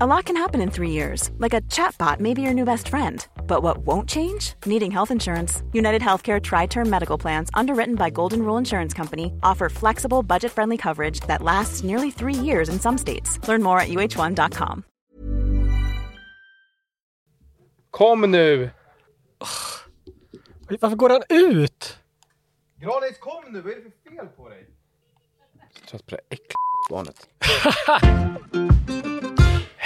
A lot can happen in three years, like a chatbot may be your new best friend. But what won't change? Needing health insurance. United Healthcare Tri Term Medical Plans, underwritten by Golden Rule Insurance Company, offer flexible, budget friendly coverage that lasts nearly three years in some states. Learn more at uh1.com. Kom nu! Varför går han ut? Granis, kom nu! Vad är det för fel på dig? Trött på det äckliga barnet.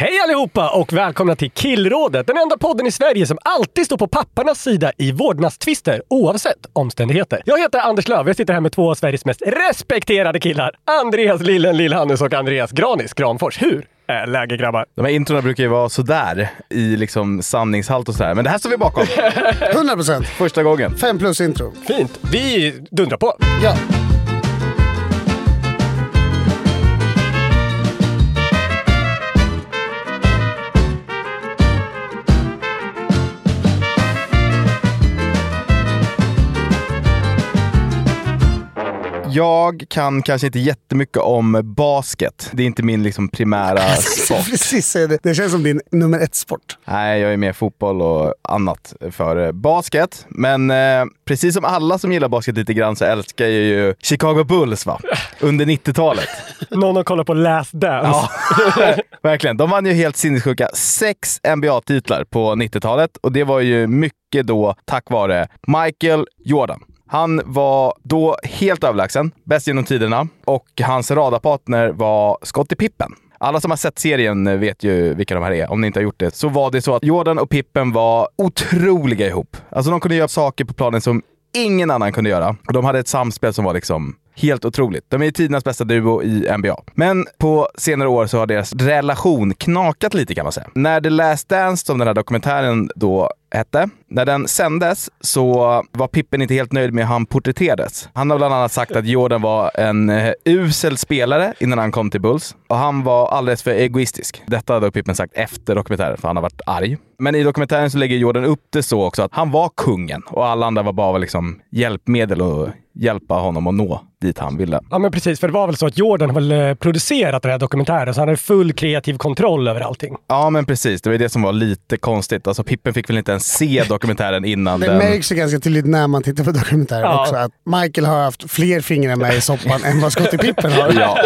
Hej allihopa och välkomna till Killrådet, den enda podden i Sverige som alltid står på papparnas sida i vårdnadstvister oavsett omständigheter. Jag heter Anders Löf, jag sitter här med två av Sveriges mest respekterade killar. Andreas Lillen Lillhannes och Andreas Granis Granfors. Hur är läget grabbar? De här introna brukar ju vara sådär i liksom sanningshalt och sådär, men det här står vi bakom. 100 procent. Första gången. Fem plus intro. Fint. Vi dundrar på. Ja. Jag kan kanske inte jättemycket om basket. Det är inte min liksom primära sport. Precis, det känns som din nummer ett-sport. Nej, jag är mer fotboll och annat för basket. Men eh, precis som alla som gillar basket lite grann så älskar jag ju Chicago Bulls va? Under 90-talet. Någon har kollat på Last Dance. Ja, verkligen. De vann ju helt sinnessjuka sex NBA-titlar på 90-talet och det var ju mycket då tack vare Michael Jordan. Han var då helt överlägsen, bäst genom tiderna och hans radarpartner var Scottie Pippen. Alla som har sett serien vet ju vilka de här är. Om ni inte har gjort det så var det så att Jordan och Pippen var otroliga ihop. Alltså de kunde göra saker på planen som ingen annan kunde göra. Och de hade ett samspel som var liksom Helt otroligt. De är tidernas bästa duo i NBA. Men på senare år så har deras relation knakat lite kan man säga. När The Last Dance, som den här dokumentären då hette. När den sändes så var Pippen inte helt nöjd med hur han porträtterades. Han har bland annat sagt att Jordan var en eh, usel spelare innan han kom till Bulls och han var alldeles för egoistisk. Detta har Pippen sagt efter dokumentären, för han har varit arg. Men i dokumentären så lägger Jordan upp det så också att han var kungen och alla andra var bara liksom hjälpmedel och hjälpa honom att nå dit han ville. Ja men precis, för det var väl så att Jordan har väl producerat den här dokumentären så han hade full kreativ kontroll över allting. Ja men precis, det var det som var lite konstigt. Alltså Pippen fick väl inte ens se dokumentären innan Det den... märks ju ganska tydligt när man tittar på dokumentären Ja. också att Michael har haft fler fingrar med i soppan än vad Scottie Pippen har. Ja,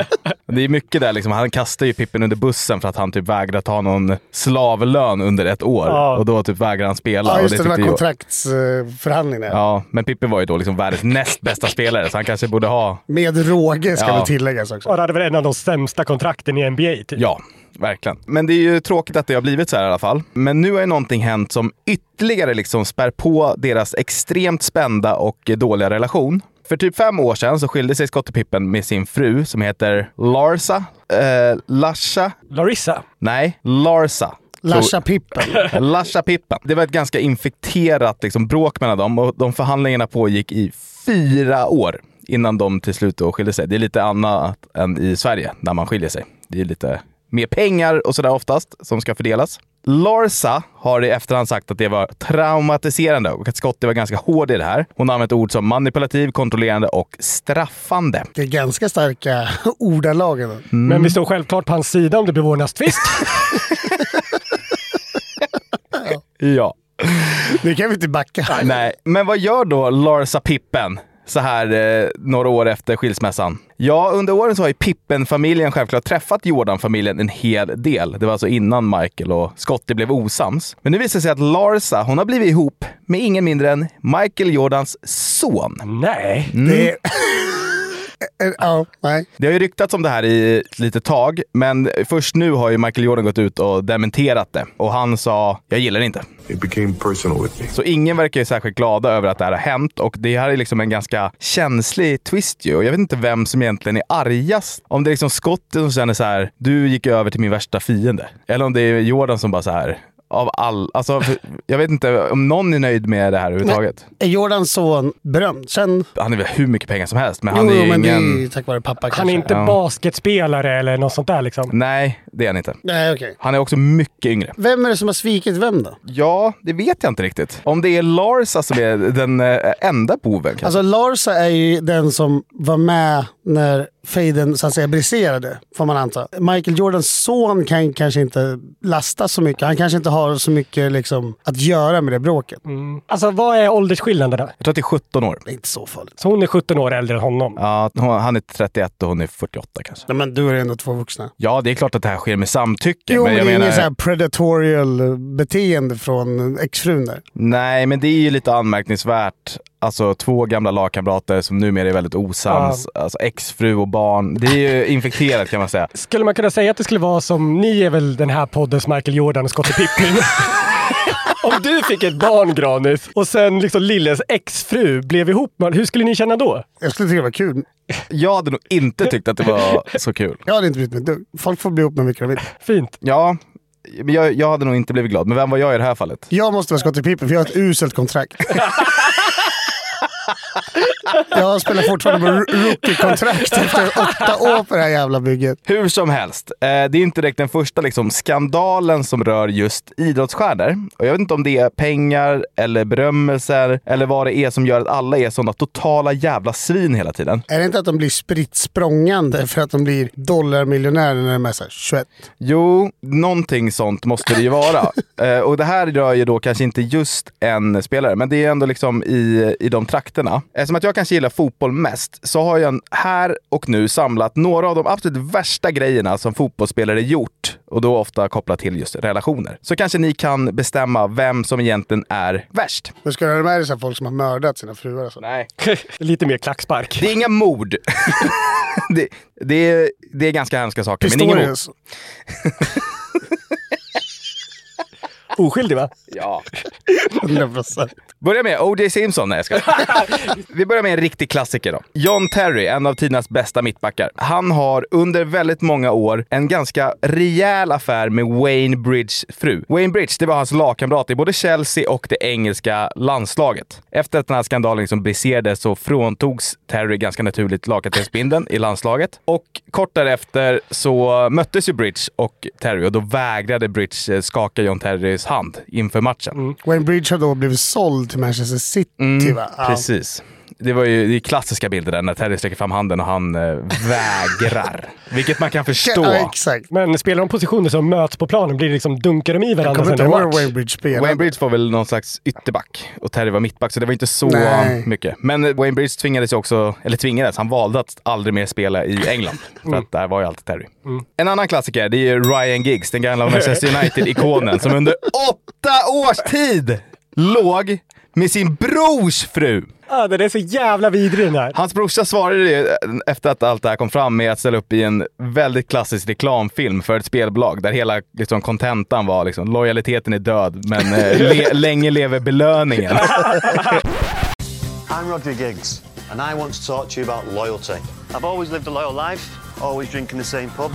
det är mycket där liksom. Han kastar ju Pippen under bussen för att han typ vägrar ta någon slavlön under ett år. Ja. Och då typ vägrar han spela. Ja, och just det. Det var kontraktsförhandlingar. Ja, men Pippen var ju då liksom världens näst bästa spelare, så han kanske borde ha... Med råge ska Ja. väl tilläggas också. Och det hade väl en av de sämsta kontrakten i NBA typ. Ja, verkligen. Men det är ju tråkigt att det har blivit så här i alla fall. Men nu har ju någonting hänt som ytterligare liksom spär på deras extremt spända och dåliga relation. För typ fem år sedan så skilde sig Scottie Pippen med sin fru som heter Larsa. Eh, Lasha? Larissa. Nej, Larsa. Lasha Pippen. Lasha Pippen. Det var ett ganska infekterat liksom, bråk mellan dem och de förhandlingarna pågick i fyra år innan de till slut då skilde sig. Det är lite annat än i Sverige när man skiljer sig. Det är lite mer pengar och sådär oftast som ska fördelas. Larsa har i efterhand sagt att det var traumatiserande och att Scottie var ganska hård i det här. Hon har använt ord som manipulativ, kontrollerande och straffande. Det är ganska starka ordalag. ändå. Men vi står självklart på hans sida om det blir vårdnadstvist. Ja. Nu kan vi inte backa. Nej, men vad gör då Larsa Pippen så här eh, några år efter skilsmässan? Ja, under åren så har ju Pippen-familjen självklart träffat Jordan-familjen en hel del. Det var alltså innan Michael och Scottie blev osams. Men nu visar det sig att Larsa, hon har blivit ihop med ingen mindre än Michael Jordans son. Nej. Det är Eh, Ja, nej. Det har ju ryktats om det här i ett litet tag, men först nu har ju Michael Jordan gått ut och dementerat det. Och han sa, jag gillar det inte. It became personal with me. Så ingen verkar ju särskilt glada över att det här har hänt och det här är liksom en ganska känslig twist ju. Och jag vet inte vem som egentligen är argast. Om det är liksom Scott som känner så här, du gick över till min värsta fiende. Eller om det är Jordan som bara så här, av all... Alltså, för- jag vet inte om någon är nöjd med det här överhuvudtaget. Är Jordans son berömd? Sen... Han är väl hur mycket pengar som helst, men Jo, han är ju men det ingen... är ju tack vare pappa kanske. Han är inte Ja. basketspelare eller något sånt där liksom. Nej, det är han inte. Nej, okej. Han är också mycket yngre. Vem är det som har svikit vem då? Ja, det vet jag inte riktigt. Om det är Larsa som är den eh, enda boven kanske. Alltså Larsa är ju den som var med när fejden så att säga briserade, får man anta. Michael Jordans son kan kanske inte lasta så mycket. Han kanske inte har så mycket liksom, att göra med det bråket. Alltså vad är åldersskillnaden då? Jag tror att det är 17 år. Det är inte så farligt. Så hon är 17 år äldre än honom. Ja, hon- han är 31 och hon är 48 kanske. Nej, men du är ändå två vuxna. Ja, det är klart att det här sker med samtycke. Jo, men, men det jag är menar, inget så här predatorial beteende från exfrun där. Nej, men det är ju lite anmärkningsvärt. Alltså två gamla lagkamrater som numera är väldigt osams. Alltså exfru och barn. Det är ju infekterat kan man säga. Skulle man kunna säga att det skulle vara som, ni är väl den här poddens Michael Jordan och Scottie Pippen? Om du fick ett barn Granis och sen liksom Lilles exfru blev ihop med hur skulle ni känna då? Jag skulle tycka det var kul. Jag hade nog inte tyckt att det var så kul. Jag hade inte blivit med ett dugg. Folk får bli ihop med vilka de vill. Fint. Ja, men jag, jag hade nog inte blivit glad. Men vem var jag i det här fallet? Jag måste vara Scottie Pippen för jag har ett uselt kontrakt. jag spelar fortfarande med rookie-kontrakt efter åtta år på det här jävla bygget. Hur som helst, eh, det är inte direkt den första liksom, skandalen som rör just idrottsstjärnor. Och jag vet inte om det är pengar eller berömmelser eller vad det är som gör att alla är sådana totala jävla svin hela tiden. Är det inte att de blir spritt språngande för att de blir dollarmiljonärer när de är så här 21? Jo, någonting sånt måste det ju vara. eh, och det här rör ju då kanske inte just en spelare, men det är ändå liksom i, i de trakterna. Eftersom att jag kanske gillar fotboll mest så har jag här och nu samlat några av de absolut värsta grejerna som fotbollsspelare gjort. Och då ofta kopplat till just relationer. Så kanske ni kan bestämma vem som egentligen är värst. Men ska du ha med dig folk som har mördat sina fruar och så? Nej. Lite mer klackspark. Det är inga mord. det, det, är, det är ganska hemska saker, men inga mord. Oskyldig va? Ja. 100%. Börja med O.J. Simpson. Nej, jag skojar. Vi börjar med en riktig klassiker då. John Terry, en av tidernas bästa mittbackar. Han har under väldigt många år en ganska rejäl affär med Wayne Bridges fru. Wayne Bridge, det var hans lagkamrat i både Chelsea och det engelska landslaget. Efter att den här skandalen liksom briserade så fråntogs Terry ganska naturligt lagkaptensbindeln i landslaget. Och kort därefter så möttes ju Bridge och Terry och då vägrade Bridge eh, skaka John Terrys hand inför matchen. Wayne Bridge har då blivit såld till Manchester City va? Ja. Mm, Precis. Det var ju det är klassiska bilder där när Terry sträcker fram handen och han eh, vägrar. Vilket man kan förstå. Ja, exakt. Men spelar de positioner som möts på planen blir det liksom, dunkar de i Jag varandra kommer sen inte ihåg Wayne Bridge spelade. Wayne Bridge var väl någon slags ytterback och Terry var mittback, så det var inte så Nej. mycket. Men eh, Wayne Bridge tvingades ju också, eller tvingades, han valde att aldrig mer spela i England. För att där var ju alltid Terry. En annan klassiker, det är ju Ryan Giggs, den gamla Manchester United-ikonen, som under åtta års tid låg med sin brors fru. Ah, den är så jävla vidrig den här. Hans brorsa svarade ju efter att allt det här kom fram med att ställa upp i en väldigt klassisk reklamfilm för ett spelbolag där hela liksom, kontentan var liksom, lojaliteten är död men eh, le länge lever belöningen. I'm Roger Giggs, and I want to talk to you about loyalty. I've always lived a loyal life, always drinking the same pub.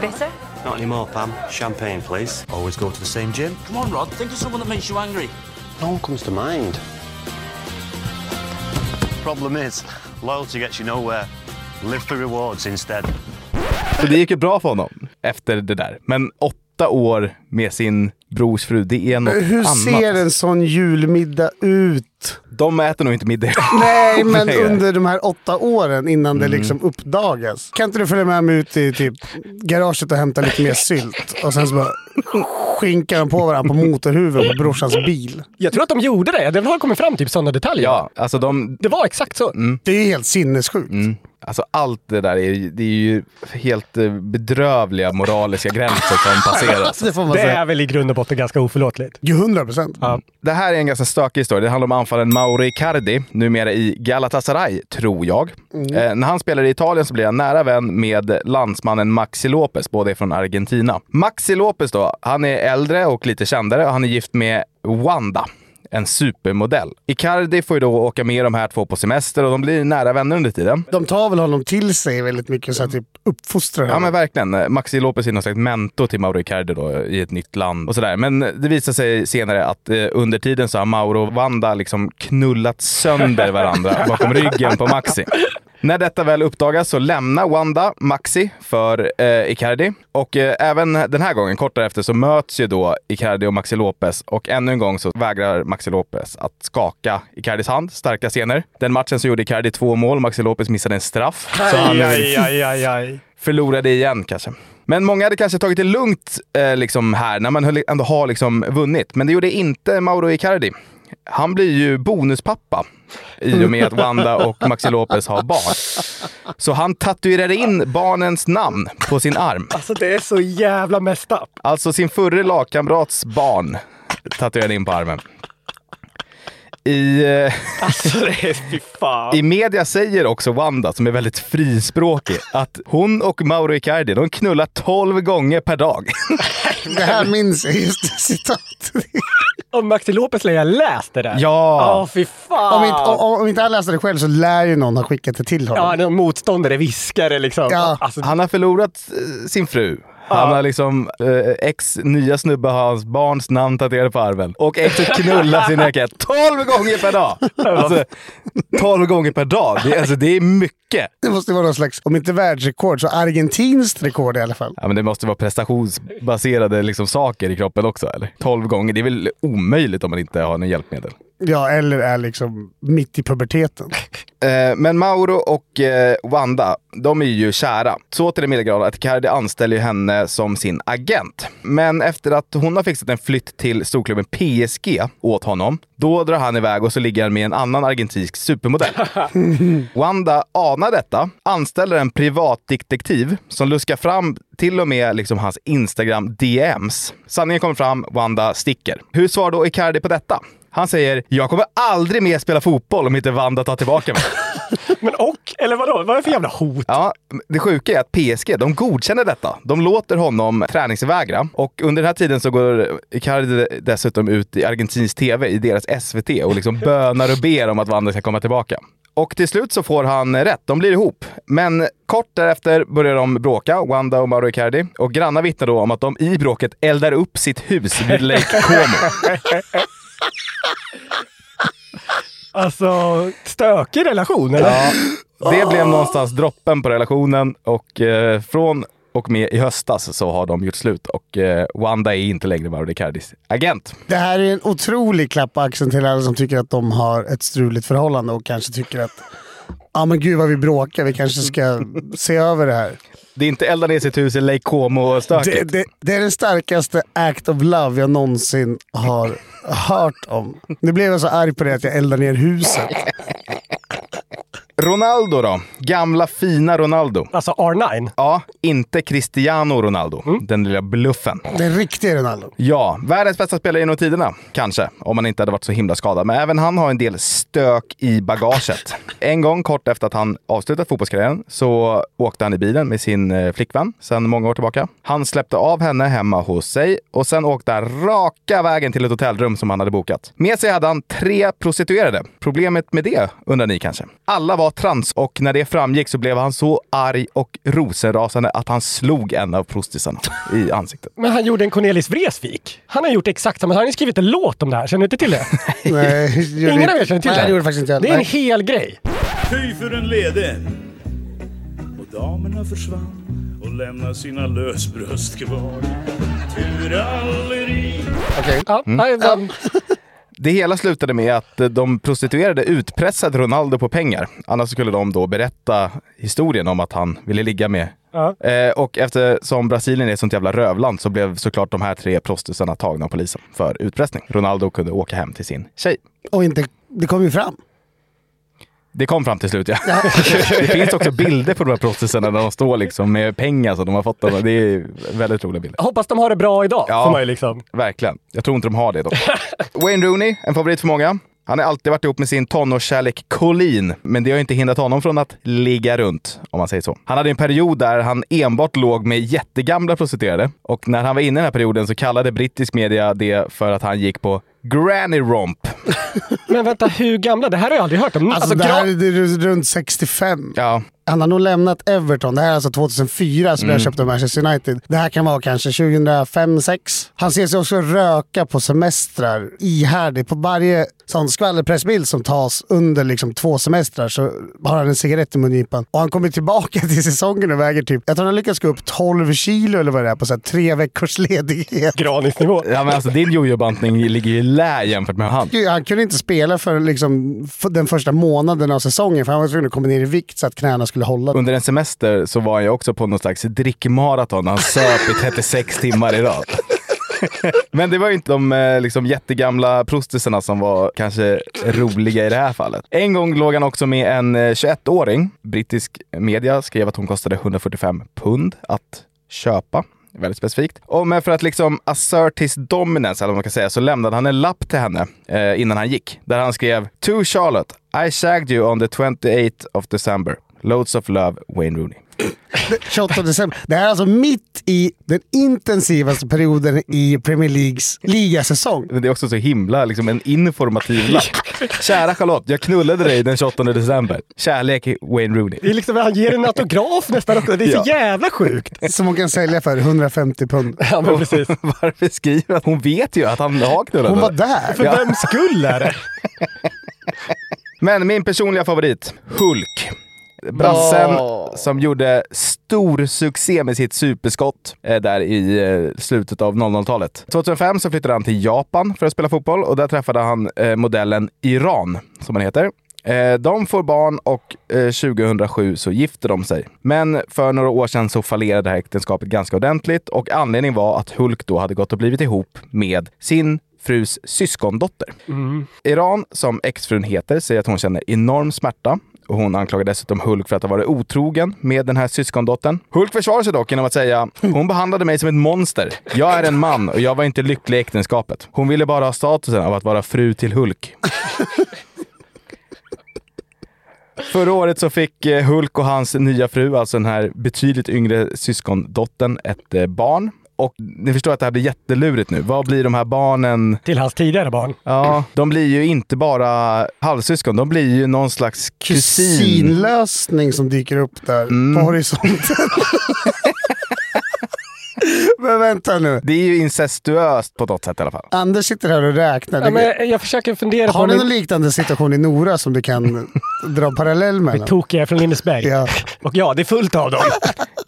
Bitter? Not anymore, Pam. Champagne, please. Always go to the same gym. Come on, Rod. Think of someone that makes you angry. No one comes to mind. Problem is, loyalty gets you nowhere. Live for rewards instead. Så det gick ju bra för honom efter det där. Men åtta år med sin brors fru, det är något Hur annat. ser en sån julmiddag ut? De äter nog inte middag. Nej, men under de här åtta åren innan Mm. det liksom uppdagas. Kan inte du följa med mig ut i typ garaget och hämta lite mer sylt? Och sen så bara skinkar de på varandra på motorhuven på brorsans bil. Jag tror att de gjorde det. Det har kommit fram typ sådana detaljer. Ja, alltså de... Det var exakt så. Det är helt sinnessjukt. Mm. Alltså allt det där är, ju- det är ju helt eh, bedrövliga moraliska gränser som passeras. Det får man Det är väl i grund och botten ganska oförlåtligt. Jo, 100 procent. Ja. Det här är en ganska stökig historia. Det handlar om anfallaren Mauro Icardi, numera i Galatasaray, tror jag. Eh, när han spelade i Italien så blev han nära vän med landsmannen Maxi Lopez, båda är från Argentina. Maxi Lopez då, han är äldre och lite kändare och han är gift med Wanda. En supermodell. Icardi får ju då åka med de här två på semester och de blir nära vänner under tiden. De tar väl honom till sig väldigt mycket, så att typ uppfostrar Ja honom. men verkligen. Maxi Lopez är någon slags mentor till Mauro Icardi då, i ett nytt land och sådär. Men det visar sig senare att eh, under tiden så har Mauro och Wanda liksom knullat sönder varandra bakom ryggen på Maxi. När detta väl uppdagas så lämnar Wanda Maxi för eh, Icardi. Och eh, även den här gången, kort därefter, så möts ju då Icardi och Maxi Lopez. Och ännu en gång så vägrar Maxi Lopez att skaka Icardis hand. Starka scener. Den matchen så gjorde Icardi två mål, Maxi Lopez missade en straff. Så han, Aj, aj, aj, aj. förlorade igen kanske. Men många hade kanske tagit det lugnt eh, liksom här när man ändå har liksom vunnit. Men det gjorde inte Mauro Icardi. Han blir ju bonuspappa i och med att Wanda och Maxi Lopez har barn. Så han tatuerar in barnens namn på sin arm. Alltså det är så jävla messed up. Alltså sin förre lagkamrats barn tatuerade in på armen. I, eh, Alltså det är fy fan. I media säger också Wanda, som är väldigt frispråkig, att hon och Mauro Icardi, de knullar 12 gånger per dag. Det här minns jag, just citatet. Och Maxi Lopez lär jag läst det där. Ja. Åh fy fan. Om inte, om, om inte han läste det själv så lär ju någon ha skickat det till honom. Ja, någon motståndare, viskare liksom. Ja. Alltså, Han har förlorat eh, sin fru. Han har liksom, eh, ex nya snubbe har hans barns namn tatuerade på armen. Och exet knullar sin raket 12 gånger per dag! Alltså, 12 gånger per dag. Det, alltså, det är mycket. Det måste vara någon slags, om inte världsrekord, så argentinskt rekord i alla fall. Ja, men det måste vara prestationsbaserade liksom, saker i kroppen också, eller? 12 gånger, det är väl omöjligt om man inte har något hjälpmedel. Ja, eller är liksom mitt i puberteten. Eh, Men Mauro och eh, Wanda, de är ju kära. Så till den milda grad att Icardi anställer henne som sin agent. Men efter att hon har fixat en flytt till storklubben PSG åt honom, då drar han iväg och så ligger han med en annan argentinsk supermodell. Wanda anar detta, anställer en privatdetektiv som luskar fram till och med liksom hans Instagram-DMs. Sanningen kommer fram, Wanda sticker. Hur svarar då Icardi på detta? Han säger “Jag kommer aldrig mer spela fotboll om inte Wanda tar tillbaka mig”. Men och? Eller vadå? Vad är det för jävla hot? Ja, det sjuka är att PSG, de godkänner detta. De låter honom träningsvägra och under den här tiden så går Icardi dessutom ut i argentinsk tv, i deras SVT och liksom bönar och ber om att Wanda ska komma tillbaka. Och till slut så får han rätt, de blir ihop. Men kort därefter börjar de bråka, Wanda och Mauro Icardi. Och grannar vittnar då om att de i bråket eldar upp sitt hus vid Lake Como. Alltså, stökig relation eller? Ja, det blev någonstans droppen på relationen och eh, från och med i höstas så har de gjort slut och eh, Wanda är inte längre Mauro Icardis agent. Det här är en otrolig klapp på axeln till alla som tycker att de har ett struligt förhållande och kanske tycker att ja men gud vad vi bråkar, vi kanske ska se över det här. Det är inte elda ner sitt hus i Lake Det, Como-stöket. det, det är den starkaste act of love jag någonsin har hört om. Nu blev jag så arg på det att jag eldar ner huset. Ronaldo då? Gamla fina Ronaldo. Alltså R9. Ja, inte Cristiano Ronaldo. Den lilla bluffen. Den riktiga Ronaldo. Ja, världens bästa spelare genom tiderna. Kanske, om han inte hade varit så himla skadad. Men även han har en del stök i bagaget. En gång kort efter att han avslutat fotbollskarriären så åkte han i bilen med sin eh, flickvän sedan många år tillbaka. Han släppte av henne hemma hos sig och sen åkte han raka vägen till ett hotellrum som han hade bokat. Med sig hade han tre prostituerade. Problemet med det undrar ni kanske? Alla var trans och när det framgick så blev han så arg och rosenrasande att han slog en av prostisarna i ansiktet. Men han gjorde en Cornelis Vreeswijk. Han har gjort exakt samma. Han har ju skrivit en låt om det här. Känner du inte till det? Nej, Ingen av er känner till Nej, det? det gjorde faktiskt inte. Det är en hel grej. Ty för en lede och damerna försvann och lämnade sina lösbröst kvar. Turalleri Okej. Ja, nej, men- Det hela slutade med att eh, de prostituerade utpressade Ronaldo på pengar. Annars skulle de då berätta historien om att han ville ligga med. Ja. Eh, och eftersom Brasilien är ett sånt jävla rövland så blev såklart de här tre prostisarna tagna av polisen för utpressning. Ronaldo kunde åka hem till sin tjej. Och inte, det kom ju fram. Det kom fram till slut ja. det finns också bilder på de här proffsisarna där de står liksom med pengar som de har fått. Dem. Det är väldigt roliga bilder. Jag hoppas de har det bra idag. Ja. Man ju liksom. Verkligen. Jag tror inte de har det dock. Wayne Rooney, en favorit för många. Han har alltid varit ihop med sin tonårskärlek Colleen, men det har inte hindrat honom från att ligga runt, om man säger så. Han hade en period där han enbart låg med jättegamla prostituerade och när han var inne i den här perioden så kallade brittisk media det för att han gick på Granny Romp. Men vänta, hur gamla? Det här har jag aldrig hört om. Alltså, det här är det är runt 65. Ja, Han har nog lämnat Everton. Det här är alltså 2004 som jag köpte Manchester United. Det här kan vara kanske 2005-06. Han ser sig också röka på semestrar ihärdigt. På varje sån skvallerpressbild som tas under liksom två semestrar så har han en cigarett i mungipan. Och han kommer tillbaka till säsongen och väger typ, jag tror han lyckas gå upp 12 kilo eller vad det är på så här tre veckors ledighet. Granisnivå. ja men alltså din jojo-bantning ligger ju i lä jämfört med han. Han kunde inte spela för liksom, för den första månaden av säsongen för han var tvungen att komma ner i vikt så att knäna skulle hålla. Under en semester så var ju också på någon slags drickmaraton. Han söp i 36 timmar i rad. Men det var ju inte de eh, liksom, jättegamla prostisarna som var kanske roliga i det här fallet. En gång låg han också med en eh, 21-åring. Brittisk media skrev att hon kostade 145 pund att köpa. Väldigt specifikt. Och men för att liksom assert his dominance, eller vad man kan säga, så lämnade han en lapp till henne eh, innan han gick. Där han skrev To Charlotte, I shagged you on the 28th of December. Loads of love, Wayne Rooney. 28 december. Det här är alltså mitt i den intensivaste perioden i Premier Leagues ligasäsong. Men det är också så himla liksom en informativ lapp. Kära Charlotte, jag knullade dig den 28 december. Kärlek Wayne Rooney. Det är liksom, han ger en autograf nästan också. Det är så Ja. jävla sjukt. Som hon kan sälja för 150 pund. Ja, men precis. Varför skriver han? Hon vet ju att han har knullat Hon var där. För vems skull är det? Men min personliga favorit, Hulk. Brassen som gjorde stor succé med sitt superskott eh, där i eh, slutet av 00-talet. 2005 så flyttade han till Japan för att spela fotboll och där träffade han eh, modellen Iran, som han heter. Eh, De får barn och eh, 2007 så gifter de sig. Men för några år sedan så fallerade det här äktenskapet ganska ordentligt och anledningen var att Hulk då hade gått och blivit ihop med sin frus syskondotter. Iran, som exfrun heter, säger att hon känner enorm smärta hon anklagar dessutom Hulk för att ha varit otrogen med den här syskondottern. Hulk försvarar sig dock genom att säga hon behandlade mig som ett monster. Jag är en man och jag var inte lycklig i äktenskapet. Hon ville bara ha statusen av att vara fru till Hulk. Förra året så fick eh, Hulk och hans nya fru, alltså den här betydligt yngre syskondottern, ett eh, barn. Och ni förstår att det här blir jättelurigt nu. Vad blir de här barnen? Till hans tidigare barn. Ja, de blir ju inte bara halvsyskon, de blir ju någon slags kusin. Kusinlösning som dyker upp där Mm. på horisonten. Men vänta nu. Det är ju incestuöst på något sätt i alla fall. Anders sitter här och räknar. Ja, men jag försöker fundera Har på... ni min- någon liknande situation i Nora som du kan dra parallell mellan? Tokiga från Lindesberg. Ja. Och ja, det är fullt av dem.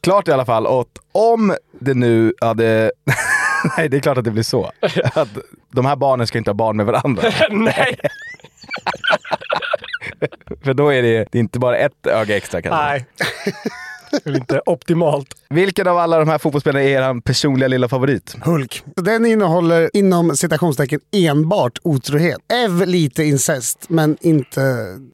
Klart i alla fall. Och om det nu hade... Nej, det är klart att det blir så. Att de här barnen ska inte ha barn med varandra. Nej. För då är det, det är inte bara ett öga extra kanske. Nej. Det är inte optimalt. Vilken av alla de här fotbollsspelarna är er personliga lilla favorit? Hulk. Den innehåller inom citationstecken enbart otrohet. Ev lite incest, men inte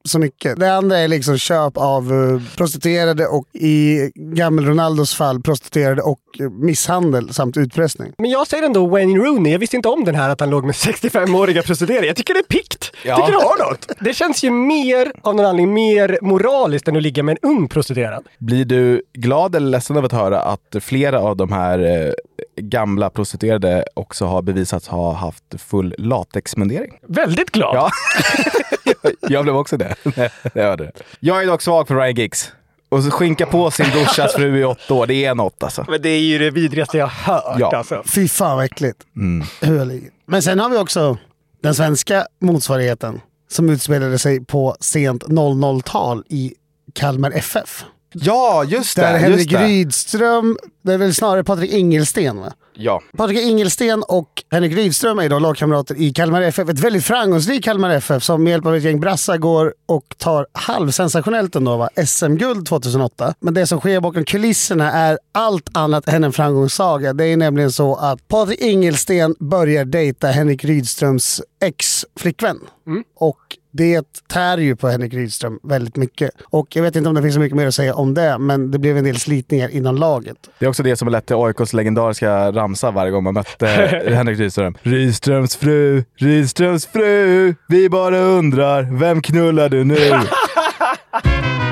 så mycket. Det andra är liksom köp av eh, prostituerade och i gammal Ronaldos fall prostituerade och misshandel samt utpressning. Men jag säger ändå Wayne Rooney. Jag visste inte om den här att han låg med 65-åriga prostituerade. Jag tycker det är pikt. Ja. tycker det har något. Det känns ju mer, av någon anledning, mer moraliskt än att ligga med en ung prostituerad. Blir du glad eller ledsen av att höra att flera av de här eh, gamla prostituerade också har bevisats ha haft full latexmundering? Väldigt glad. Ja, jag blev också det. jag hörde. Jag är dock svag för Ryan Giggs. Och så skinka på sin brorsas fru i åtta år, det är något alltså. Men det är ju det vidrigaste jag har hört Ja. alltså. Fy fan vad äckligt. Ligger. Men sen har vi också den svenska motsvarigheten som utspelade sig på sent 00-tal i Kalmar FF. Ja, just det! Där just Henrik det. Rydström, det är väl snarare Patrik Ingelsten va? Ja. Patrik Ingelsten och Henrik Rydström är då lagkamrater i Kalmar FF. Ett väldigt framgångsrikt Kalmar FF som med hjälp av ett gäng brassar går och tar halvsensationellt ändå va? SM-guld 2008. Men det som sker bakom kulisserna är allt annat än en framgångssaga. Det är nämligen så att Patrik Ingelsten börjar dejta Henrik Rydströms ex-flickvän. Och Det tär ju på Henrik Rydström väldigt mycket. Och jag vet inte om det finns så mycket mer att säga om det, men det blev en del slitningar inom laget. Det är också det som har lett till AIKs legendariska ramsa varje gång man mötte Henrik Rydström. Rydströms fru, Rydströms fru, vi bara undrar, vem knullar du nu?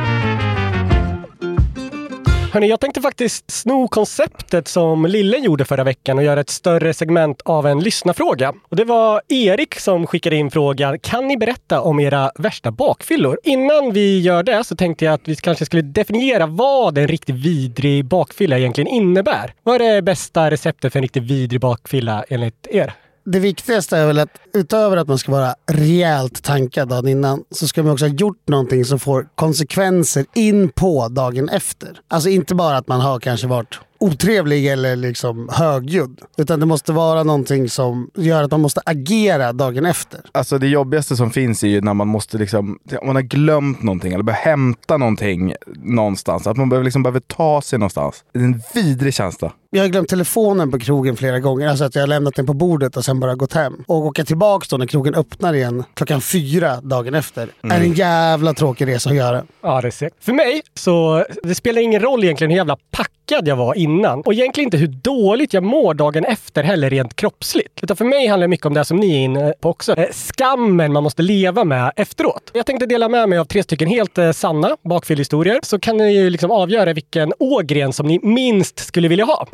Hörni, jag tänkte faktiskt sno konceptet som Lillen gjorde förra veckan och göra ett större segment av en lyssnarfråga. Och det var Erik som skickade in frågan, kan ni berätta om era värsta bakfyllor? Innan vi gör det så tänkte jag att vi kanske skulle definiera vad en riktigt vidrig bakfylla egentligen innebär. Vad är det bästa receptet för en riktigt vidrig bakfylla enligt er? Det viktigaste är väl att utöver att man ska vara rejält tankad dagen innan så ska man också ha gjort någonting som får konsekvenser in på dagen efter. Alltså inte bara att man har kanske varit otrevlig eller liksom högljudd. Utan det måste vara någonting som gör att man måste agera dagen efter. Alltså det jobbigaste som finns är ju när man måste liksom, om man har glömt någonting eller behöver hämta någonting någonstans. Att man behöver, liksom behöver ta sig någonstans. Det är en vidrig känsla. Jag har glömt telefonen på krogen flera gånger. Alltså att jag har lämnat den på bordet och sen bara gått hem. Och åka tillbaka då när krogen öppnar igen klockan fyra dagen efter. är en jävla tråkig resa att göra. Ja, det är säkert. För mig så det spelar ingen roll egentligen hur jävla packad jag var innan och egentligen inte hur dåligt jag mår dagen efter heller rent kroppsligt. Utan för mig handlar det mycket om det som ni är inne på också. Eh, Skammen man måste leva med efteråt. Jag tänkte dela med mig av tre stycken helt eh, sanna bakfyllhistorier så kan ni ju liksom avgöra vilken ågren som ni minst skulle vilja ha.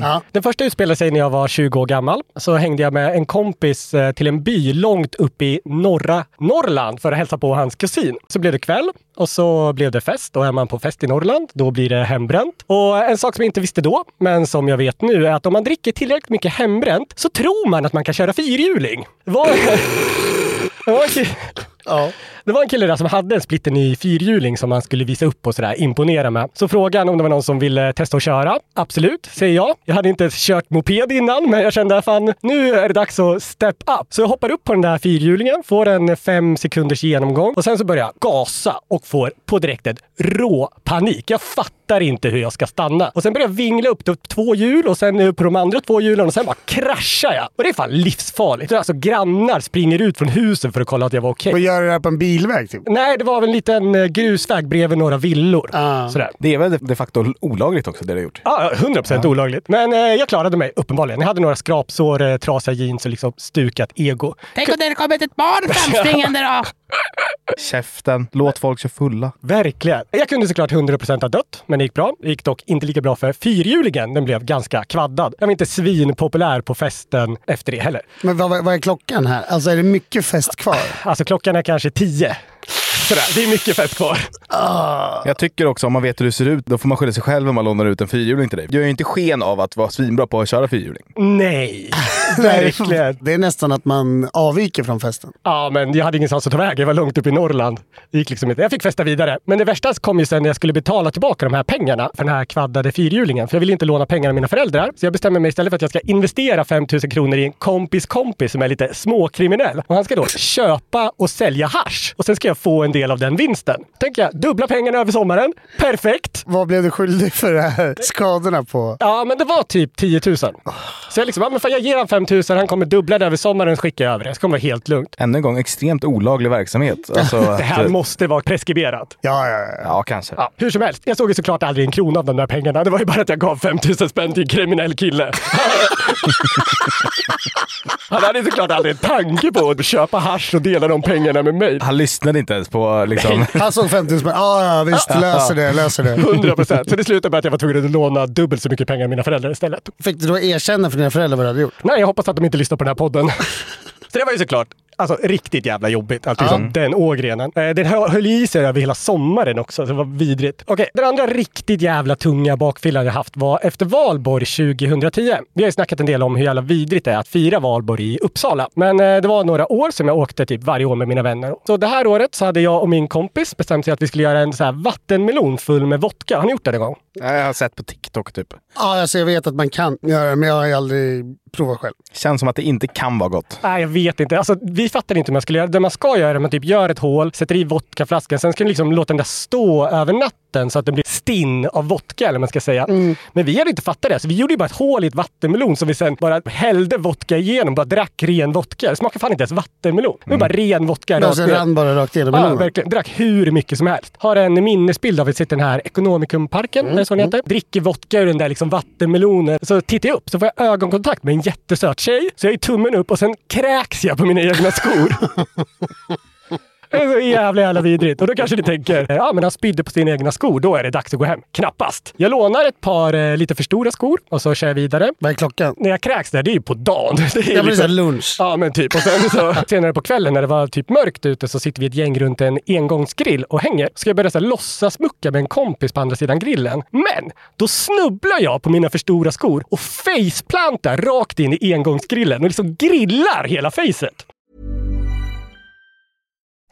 Ja. Den första utspelade sig när jag var 20 år gammal. Så hängde jag med en kompis eh, till en by långt upp i norra Norrland för att hälsa på hans kusin. Så blev det kväll och så blev det fest och är man på fest i Norrland, då blir det hembränt. Och en sak som jag inte visste då, men som jag vet nu, är att om man dricker tillräckligt mycket hembränt så tror man att man kan köra fyrhjuling. En kille- Ja det var en kille där som hade en splitterny fyrhjuling som han skulle visa upp och sådär, imponera med. Så frågade han om det var någon som ville testa att köra. Absolut, säger jag. Jag hade inte kört moped innan, men jag kände fan, nu är det dags att step up. Så jag hoppar upp på den där fyrhjulingen, får en fem sekunders genomgång och sen så börjar jag gasa och får på direkten rå panik. Jag fattar inte hur jag ska stanna. Och sen börjar jag vingla upp till två hjul och sen upp på de andra två hjulen och sen bara kraschar jag. Och det är fan livsfarligt. Alltså grannar springer ut från husen för att kolla att jag var okej. Och gör det där på en bil? Bilväg typ. Nej, det var väl en liten eh, grusväg bredvid några villor. Ah. Sådär. Det är väl de facto olagligt också det du har gjort? Ja, 100 procent olagligt. Men eh, jag klarade mig uppenbarligen. Jag hade några skrapsår, eh, trasiga jeans och liksom stukat ego. Tänk om det hade kommit ett barn framspringande då! Käften, låt folk köra fulla. Verkligen. Jag kunde såklart 100 procent ha dött, men det gick bra. Det gick dock inte lika bra för fyrhjulingen. Den blev ganska kvaddad. Jag var inte svinpopulär på festen efter det heller. Men vad, vad är klockan här? Alltså är det mycket fest kvar? Alltså klockan är kanske tio. Sådär, det är mycket fest kvar. Jag tycker också om man vet hur du ser ut, då får man skylla sig själv om man lånar ut en fyrhjuling till dig. Du gör ju inte sken av att vara svinbra på att köra fyrhjuling. Nej, verkligen. Det är nästan att man avviker från festen. Ja, men jag hade ingenstans att ta vägen. Jag var långt upp i Norrland. Det gick liksom inte. Jag fick festa vidare. Men det värsta kom ju sen när jag skulle betala tillbaka de här pengarna för den här kvaddade fyrhjulingen. För jag ville inte låna pengar av mina föräldrar. Så jag bestämmer mig istället för att jag ska investera 5 000 kronor i en kompis kompis som är lite småkriminell. Och han ska då köpa och sälja hasch. Och sen ska jag få en del av den vinsten. Tänker jag, dubbla pengarna över sommaren. Perfekt! Vad blev du skyldig för de här skadorna på? Ja, men det var typ 10 000. Så jag liksom, ja, men fan, jag ger han 5 000, han kommer dubbla det över sommaren, jag över det. Så kommer det vara helt lugnt. Ännu en gång, extremt olaglig verksamhet. Alltså, Det här att- måste vara preskriberat. Ja, ja, ja. Ja, kanske. Ja, hur som helst, jag såg ju såklart aldrig en krona av de där pengarna. Det var ju bara att jag gav 5000 spänn till en kriminell kille. Han hade såklart aldrig en tanke på att köpa hasch och dela de pengarna med mig. Han lyssnade inte ens på liksom... Han såg 50 000 Ja, ja, visst. Löser det, löser det. 100 procent. Så det slutade med att jag var tvungen att låna dubbelt så mycket pengar av mina föräldrar istället. Fick du då erkänna för dina föräldrar vad du hade gjort? Nej, jag hoppas att de inte lyssnar på den här podden. Så det var ju såklart alltså, riktigt jävla jobbigt. Att liksom, Den ågrenen. Eh, Den hö- höll i sig över hela sommaren också. Så det var vidrigt. Okej, den andra riktigt jävla tunga bakfyllan jag haft var efter valborg 2010. Vi har ju snackat en del om hur jävla vidrigt det är att fira valborg i Uppsala. Men eh, det var några år som jag åkte typ varje år med mina vänner. Så det här året så hade jag och min kompis bestämt sig att vi skulle göra en så här vattenmelon full med vodka. Har ni gjort det någon gång? Jag har sett på TikTok typ. Ja, alltså jag vet att man kan göra det, men jag har aldrig prova själv. Känns som att det inte kan vara gott. Nej, jag vet inte. Alltså, vi fattar inte hur man skulle göra. Det man ska göra är att man typ gör ett hål, sätter i vodkaflaskan, sen ska man liksom låta den där stå över natten så att den blir stinn av vodka, eller man ska säga. Men vi hade inte fattat det. Så vi gjorde ju bara ett hål i ett vattenmelon som vi sen bara hällde vodka igenom. Bara drack ren vodka. Det smakar fan inte ens vattenmelon. Det var bara ren vodka. Ja, sen ner. rann bara rakt igenom Ja, melonen. verkligen. Drack hur mycket som helst. Har en minnesbild av att sitta i den här Economicum-parken, är det så den heter? Dricker vodka ur den där liksom vattenmelonen. Så tittar jag upp så får jag ögonkontakt med en jättesöt tjej. Så jag är tummen upp och sen kräks jag på mina egna skor. Det är så jävla jävla vidrigt. Och då kanske ni tänker, ja men han spydde på sina egna skor, då är det dags att gå hem. Knappast. Jag lånar ett par eh, lite för stora skor och så kör jag vidare. Vad är klockan? När jag kräks där, det är ju på dagen. Det är liksom- Ja, men här lunch. Ja, men typ. Och sen så senare på kvällen när det var typ mörkt ute så sitter vi ett gäng runt en engångsgrill och hänger. Ska jag börja så här, låtsas mucka med en kompis på andra sidan grillen. Men då snubblar jag på mina för stora skor och faceplantar rakt in i engångsgrillen och liksom grillar hela facet.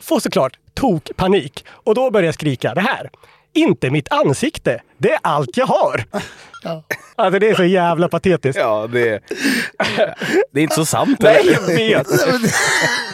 Får såklart tok panik och då börjar jag skrika det här. Inte mitt ansikte. Det är allt jag har. Alltså det är så jävla patetiskt. Ja, det, det är inte så sant. Nej, jag vet.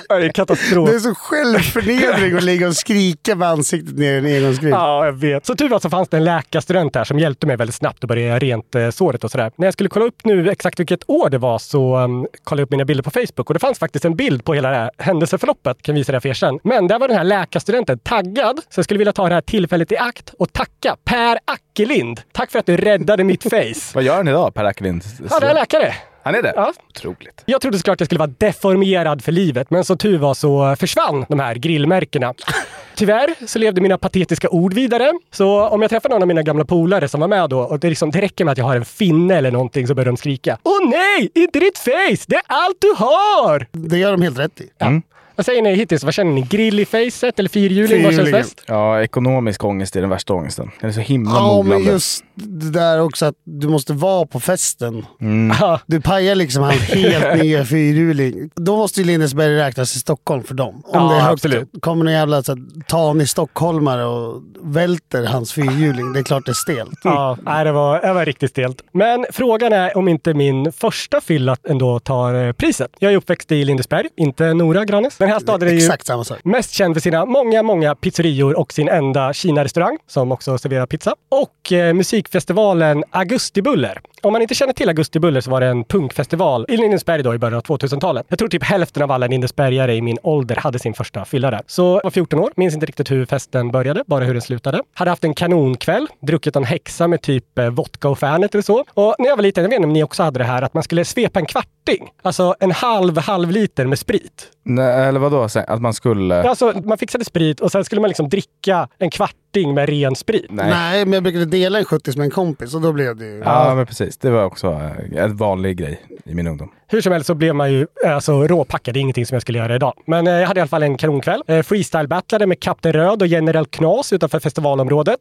Det är katastrof. Det är så självförnedring att ligga och skrika med ansiktet ner i en engångsgrill. Ja, jag vet. Så tur var så fanns det en läkarstudent här som hjälpte mig väldigt snabbt att börja rent eh, såret och sådär. När jag skulle kolla upp nu exakt vilket år det var så um, kollade jag upp mina bilder på Facebook och det fanns faktiskt en bild på hela det här händelseförloppet. Kan visa det för er sen. Men där var den här läkarstudenten taggad. Så jag skulle vilja ta det här tillfället i akt och tacka Per Ackelind. Tack för att du räddade mitt face. Vad gör han idag, Per Ackerlind? Ja, det är läkare. Han är det? Ja. Otroligt. Jag trodde såklart jag skulle vara deformerad för livet, men som tur var så försvann de här grillmärkena. Tyvärr så levde mina patetiska ord vidare. Så om jag träffar någon av mina gamla polare som var med då och det, liksom, det räcker med att jag har en finne eller någonting så börjar de skrika. Åh nej, inte ditt face! Det är allt du har! Det gör de helt rätt i. Ja. Vad säger ni hittills? Vad känner ni? Grill i facet eller fyrhjuling? Vad känns bäst? Ja, ekonomisk ångest är den värsta ångesten. Den är så himla Ja, men just det där också att du måste vara på festen. Mm. Du pajar liksom hans helt nya fyrhjuling. Då måste ju Lindesberg räknas i Stockholm för dem. Om Ja, det är högt, absolut. kommer någon jävla så här, tanig stockholmare och välter hans fyrhjuling. Det är klart det är stelt. Ja, nej, det, var, det var riktigt stelt. Men frågan är om inte min första fylla ändå tar eh, priset. Jag är uppväxt i Lindesberg, inte Nora Granis. Den här staden är ju Exakt samma sak. mest känd för sina många, många pizzerior och sin enda Kina-restaurang som också serverar pizza. Och eh, musikfestivalen Augustibuller. Om man inte känner till Augustibuller så var det en punkfestival i Lindesberg då i början av 2000-talet. Jag tror typ hälften av alla Lindesbergare i min ålder hade sin första fylla där. Så jag var 14 år, minns inte riktigt hur festen började, bara hur den slutade. Hade haft en kanonkväll, druckit en häxa med typ eh, vodka och Fernet eller så. Och när jag var liten, jag vet inte om ni också hade det här, att man skulle svepa en kvarting. Alltså en halv halv liter med sprit. Nej, eller vadå? Att man skulle... Alltså man fixade sprit och sen skulle man liksom dricka en kvarting med ren sprit. Nej. men jag brukade dela en 70 med en kompis och då blev det ju... Ja, men precis. Det var också eh, en vanlig grej i min ungdom. Hur som helst så blev man ju eh, alltså, råpackad. Det är ingenting som jag skulle göra idag. Men eh, jag hade i alla fall en kanonkväll. Eh, Freestyle-battlade med Kapten Röd och General Knas utanför festivalområdet.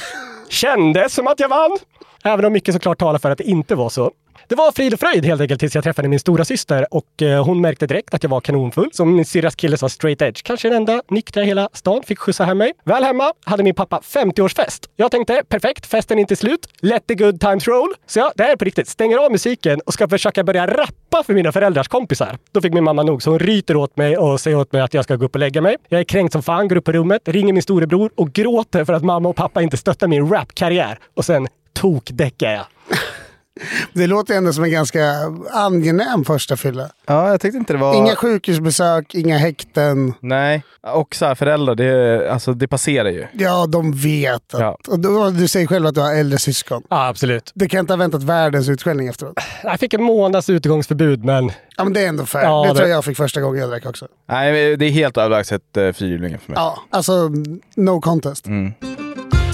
Kändes som att jag vann! Även om mycket såklart talar för att det inte var så. Det var frid och fröjd helt enkelt tills jag träffade min stora syster och eh, hon märkte direkt att jag var kanonfull. Så min syrras kille sa straight edge. Kanske den enda nyktra i hela stan. Fick skjutsa hem mig. Väl hemma hade min pappa 50-årsfest. Jag tänkte perfekt, festen är inte slut. Let the good times roll. Så jag, det här är på riktigt, stänger av musiken och ska försöka börja rappa för mina föräldrars kompisar. Då fick min mamma nog så hon ryter åt mig och säger åt mig att jag ska gå upp och lägga mig. Jag är kränkt som fan, går upp på rummet, ringer min storebror och gråter för att mamma och pappa inte stöttar min rapkarriär. Och sen tokdäckar jag. Det låter ändå som en ganska angenäm första fylla. Ja, jag tyckte inte det var... Inga sjukhusbesök, inga häkten. Nej, och så här, föräldrar, det, alltså, det passerar ju. Ja, de vet. Att, Ja. och då, du säger själv att du har äldre syskon. Ja, absolut. Det kan inte ha väntat världens utskällning efteråt. Jag fick en månads utegångsförbud, men... Ja, men det är ändå fair. Ja, det, det- tror jag jag fick första gången jag drack också. Nej, det är helt överlägset uh, fyrhjulingen för mig. Ja, alltså no contest. Mm.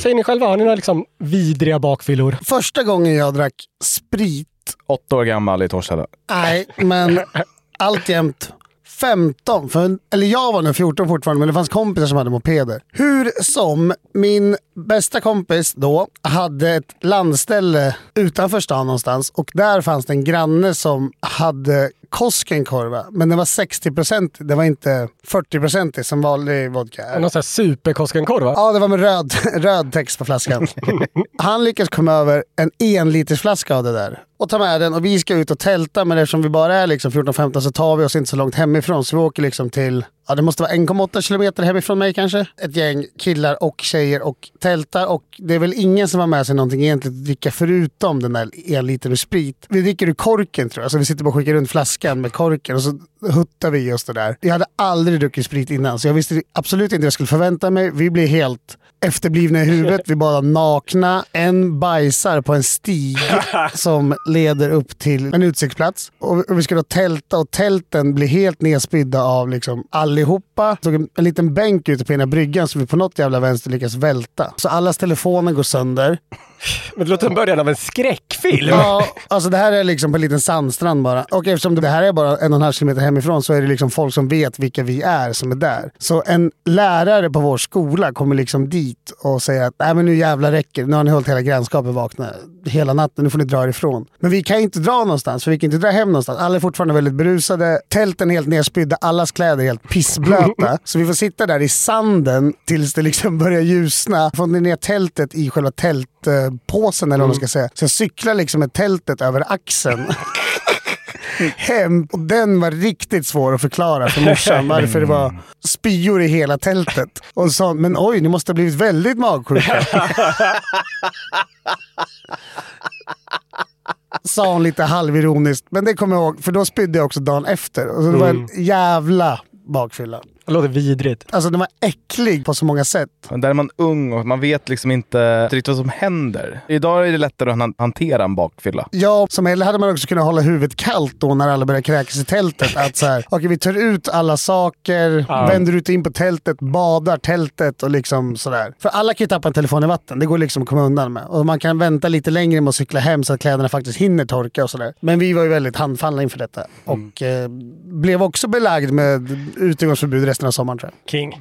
Säger ni själva, har ni några liksom vidriga bakfyllor? Första gången jag drack sprit, Åtta år gammal i Torshälla. nej, men alltjämt 15. För, eller jag var nog 14 fortfarande, men det fanns kompisar som hade mopeder. Hur som, min bästa kompis då hade ett landställe utanför stan någonstans och där fanns det en granne som hade Koskenkorva, men den var 60%, det var inte 40% som vanlig vodka är. Någon sån här superkoskenkorva? Ja, det var med röd, röd text på flaskan. Han lyckas komma över en enlitersflaska av det där och ta med den och vi ska ut och tälta men eftersom vi bara är liksom 14-15 så tar vi oss inte så långt hemifrån så vi åker liksom till, ja det måste vara 1,8 kilometer hemifrån mig kanske. Ett gäng killar och tjejer och tältar och det är väl ingen som har med sig någonting egentligen att dricka förutom den där en liter med sprit. Vi dricker ur korken tror jag, så vi sitter bara och skickar runt flaskan med korken och så huttar vi i oss det där. Jag hade aldrig druckit sprit innan så jag visste absolut inte vad jag skulle förvänta mig. Vi blev helt efterblivna i huvudet. Vi bara nakna. En bajsar på en stig som leder upp till en utsiktsplats. Och vi ska då tälta och tälten blir helt nedspydda av liksom allihopa. Tog en, en liten bänk ute på ena bryggan som vi på något jävla vänster lyckas välta. Så allas telefoner går sönder. Men det låter som början av en skräckfilm. Ja, alltså det här är liksom på en liten sandstrand bara. Och eftersom det här är bara en och en halv kilometer hemifrån så är det liksom folk som vet vilka vi är som är där. Så en lärare på vår skola kommer liksom dit och säger att Nej, men nu jävlar räcker. Nu har ni hållit hela grannskapet vakna hela natten. Nu får ni dra ifrån. Men vi kan inte dra någonstans för vi kan inte dra hem någonstans. Alla är fortfarande väldigt berusade. Tälten helt nerspydda. Allas kläder helt pissblöta. så vi får sitta där i sanden tills det liksom börjar ljusna. Får ni ner tältet i själva tältpåsen eller vad man ska säga. Så jag cyklar liksom med tältet över axeln. Hem. Och den var riktigt svår att förklara för morsan varför det var spyor i hela tältet. Och sa, men oj, ni måste ha blivit väldigt magsjuka. Sa hon lite halvironiskt, men det kommer jag ihåg, för då spydde jag också dagen efter. Och så det var en jävla bakfylla. Det låter vidrigt. Alltså den var äcklig på så många sätt. Men där är man ung och man vet liksom inte riktigt vad som händer. Idag är det lättare att han- hantera en bakfylla. Ja, som äldre hade man också kunnat hålla huvudet kallt då när alla började kräkas i tältet. Att så här, okej vi tar ut alla saker, Ja. vänder ut in på tältet, badar tältet och liksom sådär. För alla kan ju tappa en telefon i vatten, det går liksom att komma undan med. Och man kan vänta lite längre med att cykla hem så att kläderna faktiskt hinner torka och sådär. Men vi var ju väldigt handfallna inför detta. Och eh, blev också belagd med utegångsförbud resten av sommaren tror jag. King.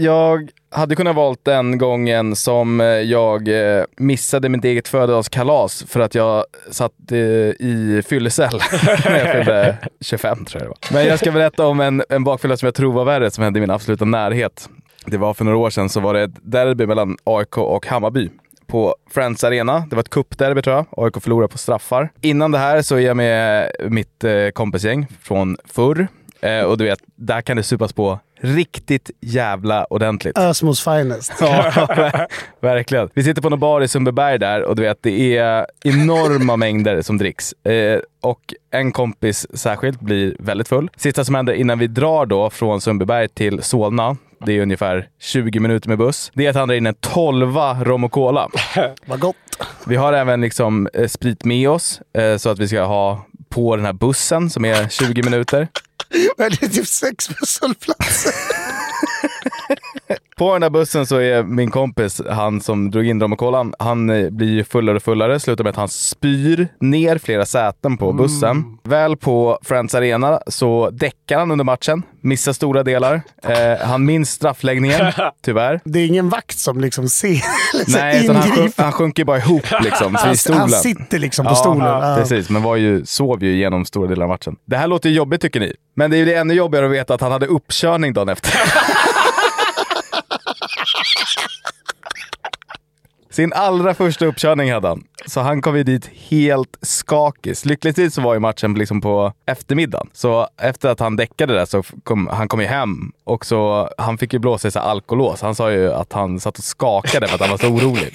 Jag hade kunnat valt den gången som eh, jag eh, missade mitt eget födelsedagskalas för att jag satt eh, i fyllecell när jag fyllde 25 tror jag det var. Men jag ska berätta om en, en bakfylla som jag tror var värre som hände i min absoluta närhet. Det var för några år sedan så var det ett derby mellan AIK och Hammarby på Friends Arena. Det var ett cupderby tror jag. AIK förlorade på straffar. Innan det här så är jag med mitt kompisgäng från förr. Och du vet, där kan det supas på riktigt jävla ordentligt. Ösmos finest. Ja, ver- verkligen. Vi sitter på någon bar i Sundbyberg där och du vet, det är enorma mängder som dricks. Eh, och en kompis särskilt blir väldigt full. Sista som händer innan vi drar då från Sundbyberg till Solna, det är ungefär 20 minuter med buss, det är att han drar in en 12 rom och cola. Vad gott. Vi har även liksom eh, sprit med oss eh, så att vi ska ha på den här bussen som är 20 minuter. Men det är typ sex busshållplatser. På den här bussen så är min kompis, han som drog in rom och colan, han eh, blir ju fullare och fullare. Slutar med att han spyr ner flera säten på bussen. Väl på Friends Arena så däckar han under matchen, missar stora delar. Eh, han minns straffläggningen, tyvärr. Det är ingen vakt som liksom ser Nej, utan han, sjunk, han sjunker bara ihop liksom, i stolen. han sitter liksom på Ja, stolen. Ja. Precis, men var ju, sov ju igenom stora delar av matchen. Det här låter ju jobbigt tycker ni, men det är ju det ännu jobbigare att veta att han hade uppkörning dagen efter. Sin allra första uppkörning hade han. Så han kom ju dit helt skakis. Lyckligtvis så var ju matchen liksom på eftermiddagen. Så efter att han däckade där så kom han kom ju hem och så han fick ju blåsa i sig alkolås. Han sa ju att han satt och skakade för att han var så orolig.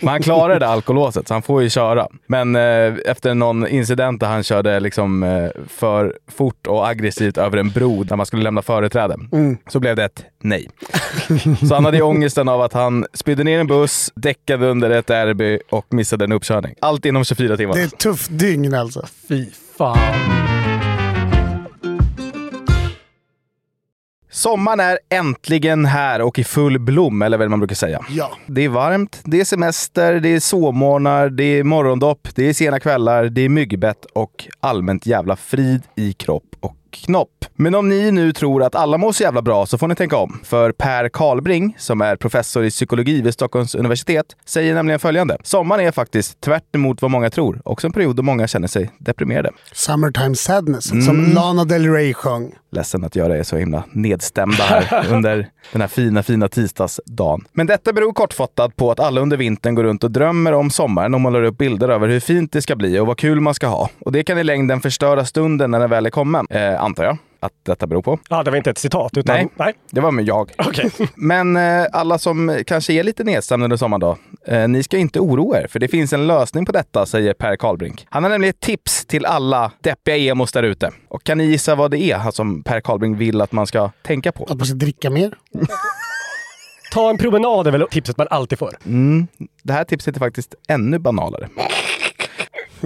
Men han klarade det alkolåset så han får ju köra. Men eh, efter någon incident där han körde liksom eh, för fort och aggressivt över en bro där man skulle lämna företräde Mm. så blev det ett nej. Så han hade ju ångesten av att han spydde ner en buss, däckade under ett derby och missade en uppkörning. Allt inom 24 timmar. Det är ett tufft dygn alltså. Fy fan. Sommaren är äntligen här och i full blom, eller vad man brukar säga. Ja. Det är varmt, det är semester, det är sovmorgnar, det är morgondopp, det är sena kvällar, det är myggbett och allmänt jävla frid i kropp och knopp. Men om ni nu tror att alla mår så jävla bra så får ni tänka om. För Per Karlbring, som är professor i psykologi vid Stockholms universitet, säger nämligen följande. Sommaren är faktiskt tvärt emot vad många tror, också en period då många känner sig deprimerade. Summertime Sadness, Mm. som Lana Del Rey sjöng. Ledsen att göra er så himla nedstämda här under den här fina, fina tisdagsdagen. Men detta beror kortfattat på att alla under vintern går runt och drömmer om sommaren och målar upp bilder över hur fint det ska bli och vad kul man ska ha. Och det kan i längden förstöra stunden när den väl är kommen, eh, antar jag att detta beror på. Ja, det var inte ett citat, utan... Nej, nej. det var med jag. Men eh, alla som kanske är lite nedstämda under sommaren då, eh, ni ska inte oroa er, för det finns en lösning på detta, säger Per Karlbrink. Han har nämligen ett tips till alla deppiga emos där ute. Och kan ni gissa vad det är som Per Karlbrink vill att man ska tänka på? Att man ska dricka mer. Ta en promenad är väl tipset man alltid får. Mm, det här tipset är faktiskt ännu banalare.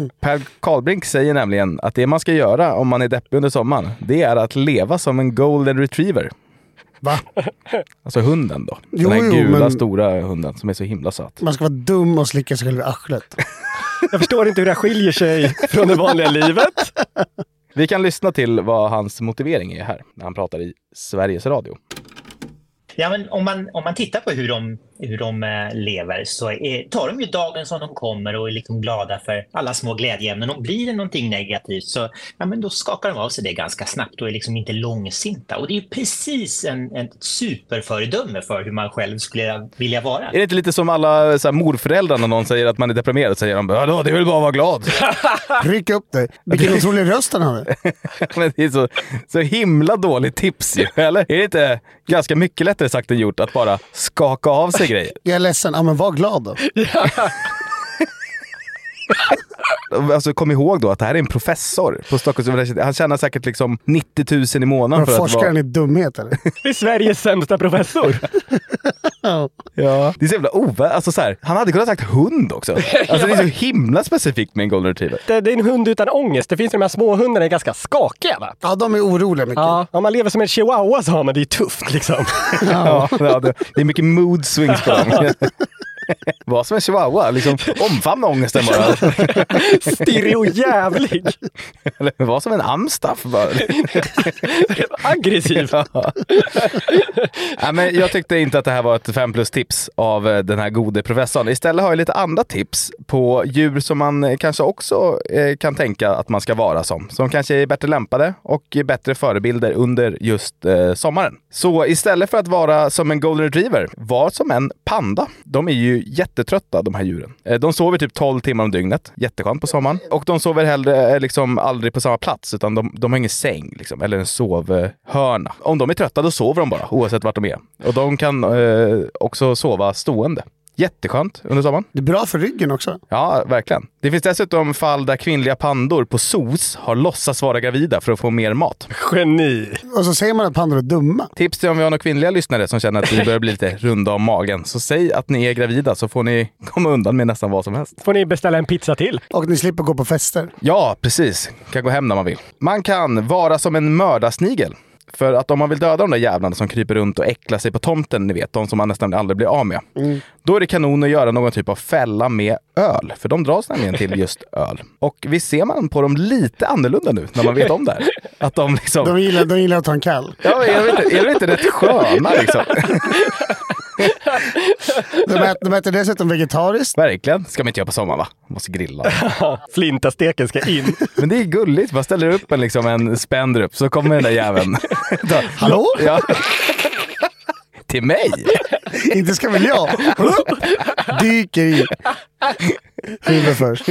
Per Karlbrink säger nämligen att det man ska göra om man är deppig under sommaren, det är att leva som en golden retriever. Va? Alltså hunden då. Jo, Den här jo, gula men- stora hunden som är så himla söt. Man ska vara dum och slicka sig själv i arslet. Jag förstår inte hur det här skiljer sig från det vanliga livet. Vi kan lyssna till vad hans motivering är här, när han pratar i Sveriges Radio. Ja, men om, man, om man tittar på hur de, hur de eh, lever så är, tar de ju dagen som de kommer och är liksom glada för alla små glädjeämnen. Och blir det någonting negativt så ja, men då skakar de av sig det ganska snabbt och är liksom inte långsinta. Och det är ju precis en, en superföredöme för hur man själv skulle vilja vara. Är det inte lite som alla så här, morföräldrar när någon säger att man är deprimerad? Säger de bara, "Ja, det väl bara vara glad. Ryck upp dig. Vilken otrolig röst han hade. Men det är så, så himla dåligt tips ju, eller? Är det inte ganska mycket lättare sagt än gjort att bara skaka av sig grejer? Jag är ledsen. Ja, men var glad då. Alltså kom ihåg då att det här är en professor på Stockholms universitet. Han tjänar säkert liksom 90 000 i månaden för att Forskar han vara... i dumhet eller? Det är Sveriges sämsta professor. Ja. Det är så jävla ovä... Alltså så här, han hade kunnat sagt hund också. Alltså det är så himla specifikt med en golden retriever. Det, det är en hund utan ångest. Det finns de här små hundarna är ganska skakiga va? Ja, de är oroliga mycket. Ja, om man lever som en chihuahua så har man det ju tufft liksom. Ja, ja det, det är mycket mood swings på dem. Var som en chihuahua, liksom omfamna ångesten bara. Stirrig och jävlig. Eller var som en amstaff bara. Aggressiv. Ja. ja, men jag tyckte inte att det här var ett 5 plus tips av eh, den här gode professorn. Istället har jag lite andra tips på djur som man eh, kanske också eh, kan tänka att man ska vara som. Som kanske är bättre lämpade och bättre förebilder under just sommaren. Så istället för att vara som en golden retriever, var som en panda. De är ju ju jättetrötta de här djuren. Eh, De sover typ 12 timmar om dygnet. Jätteskönt på sommaren. Och de sover heller eh, liksom aldrig på samma plats utan de, de har ingen säng liksom, eller en sovhörna. Om de är trötta då sover de bara oavsett vart de är. Och de kan eh, också sova stående. Jätteskönt under sommaren. Det är bra för ryggen också. Ja, verkligen. Det finns dessutom fall där kvinnliga pandor på SOS har låtsats vara gravida för att få mer mat. Geni! Och så säger man att pandor är dumma. Tips till om vi har några kvinnliga lyssnare som känner att vi börjar bli lite runda om magen. Så säg att ni är gravida så får ni komma undan med nästan vad som helst. Får ni beställa en pizza till. Och ni slipper gå på fester. Ja, precis. Kan gå hem när man vill. Man kan vara som en mördarsnigel. För att om man vill döda de där jävlarna som kryper runt och äcklar sig på tomten, ni vet, de som man nästan aldrig blir av med. Då är det kanon att göra någon typ av fälla med öl. För de dras nämligen till just öl. Och visst ser man på dem lite annorlunda nu när man vet om det här. Att de liksom... De gillar, de gillar att ta en kall. Ja, är de inte, är de inte rätt sköna liksom? De äter, de äter dessutom vegetariskt. Verkligen. ska man inte göra på sommaren va? Man måste grilla. Flintasteken ska in. Men det är gulligt. Man ställer upp en, liksom, en spändrup så kommer den där jäveln. Hallå? Ja. Till mig? Inte ska väl jag? Dyker i. Huvudet först.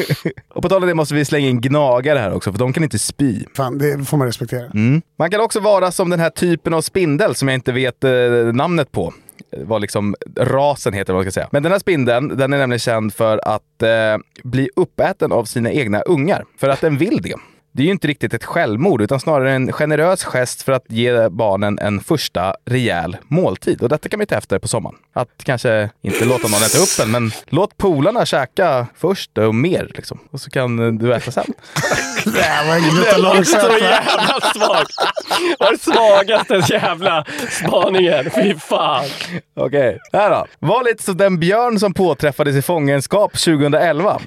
Och på tal om det måste vi slänga in gnagare här också, för de kan inte spy. Fan, det får man respektera. Mm. Man kan också vara som den här typen av spindel som jag inte vet eh, namnet på. Vad liksom rasen heter, vad man ska säga. Men den här spindeln, den är nämligen känd för att eh, bli uppäten av sina egna ungar. För att den vill det. Det är ju inte riktigt ett självmord, utan snarare en generös gest för att ge barnen en första rejäl måltid. Och detta kan vi ta efter på sommaren. Att kanske inte låta någon äta upp en, men låt polarna käka först och mer. Liksom. Och så kan du äta sen. Det här var långsamt. så jävla svagt. Var svagaste jävla spaningen. Fy fan. Okej, här då. Var lite som den björn som påträffades i fångenskap 2011.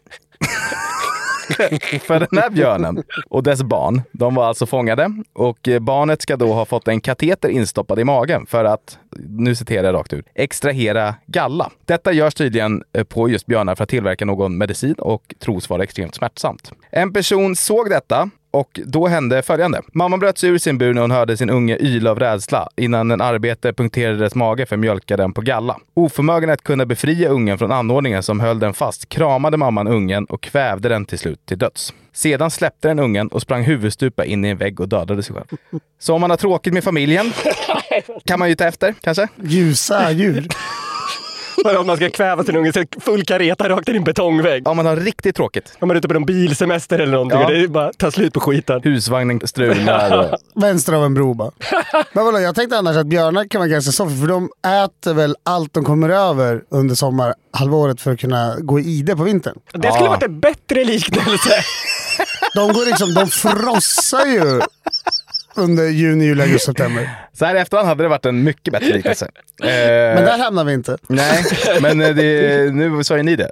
För den här björnen och dess barn, de var alltså fångade och eh, barnet ska då ha fått en kateter instoppad i magen för att, nu citerar jag rakt ut, extrahera galla. Detta görs tydligen eh, på just björnar för att tillverka någon medicin och tros vara extremt smärtsamt. En person såg detta och då hände följande. Mamman bröt sig ur sin bur när hon hörde sin unge yla av rädsla innan en arbete punkterade dess mage för att mjölka den på galla. Oförmögen att kunna befria ungen från anordningen som höll den fast kramade mamman ungen och kvävde den till slut till döds. Sedan släppte den ungen och sprang huvudstupa in i en vägg och dödade sig själv. Så om man har tråkigt med familjen kan man ju ta efter, kanske? Ljusa djur. Vadå, Om man ska kväva sin unge, full kareta rakt in i en betongvägg. Om man har riktigt tråkigt. Om man är ute på någon bilsemester eller någonting. Ja. och Det är bara ta slut på skiten. Husvagnen strular. Vänster av en bro bara. Men vadå, jag tänkte annars att björnar kan vara ganska softa för de äter väl allt de kommer över under sommarhalvåret för att kunna gå i ide på vintern. Det skulle varit en bättre liknelse. De går liksom, de frossar ju under juni, juli, augusti, september. Så här i efterhand hade det varit en mycket bättre liknelse. Eh, Men där hamnar vi inte. Nej, men eh, det, nu sa ju ni det.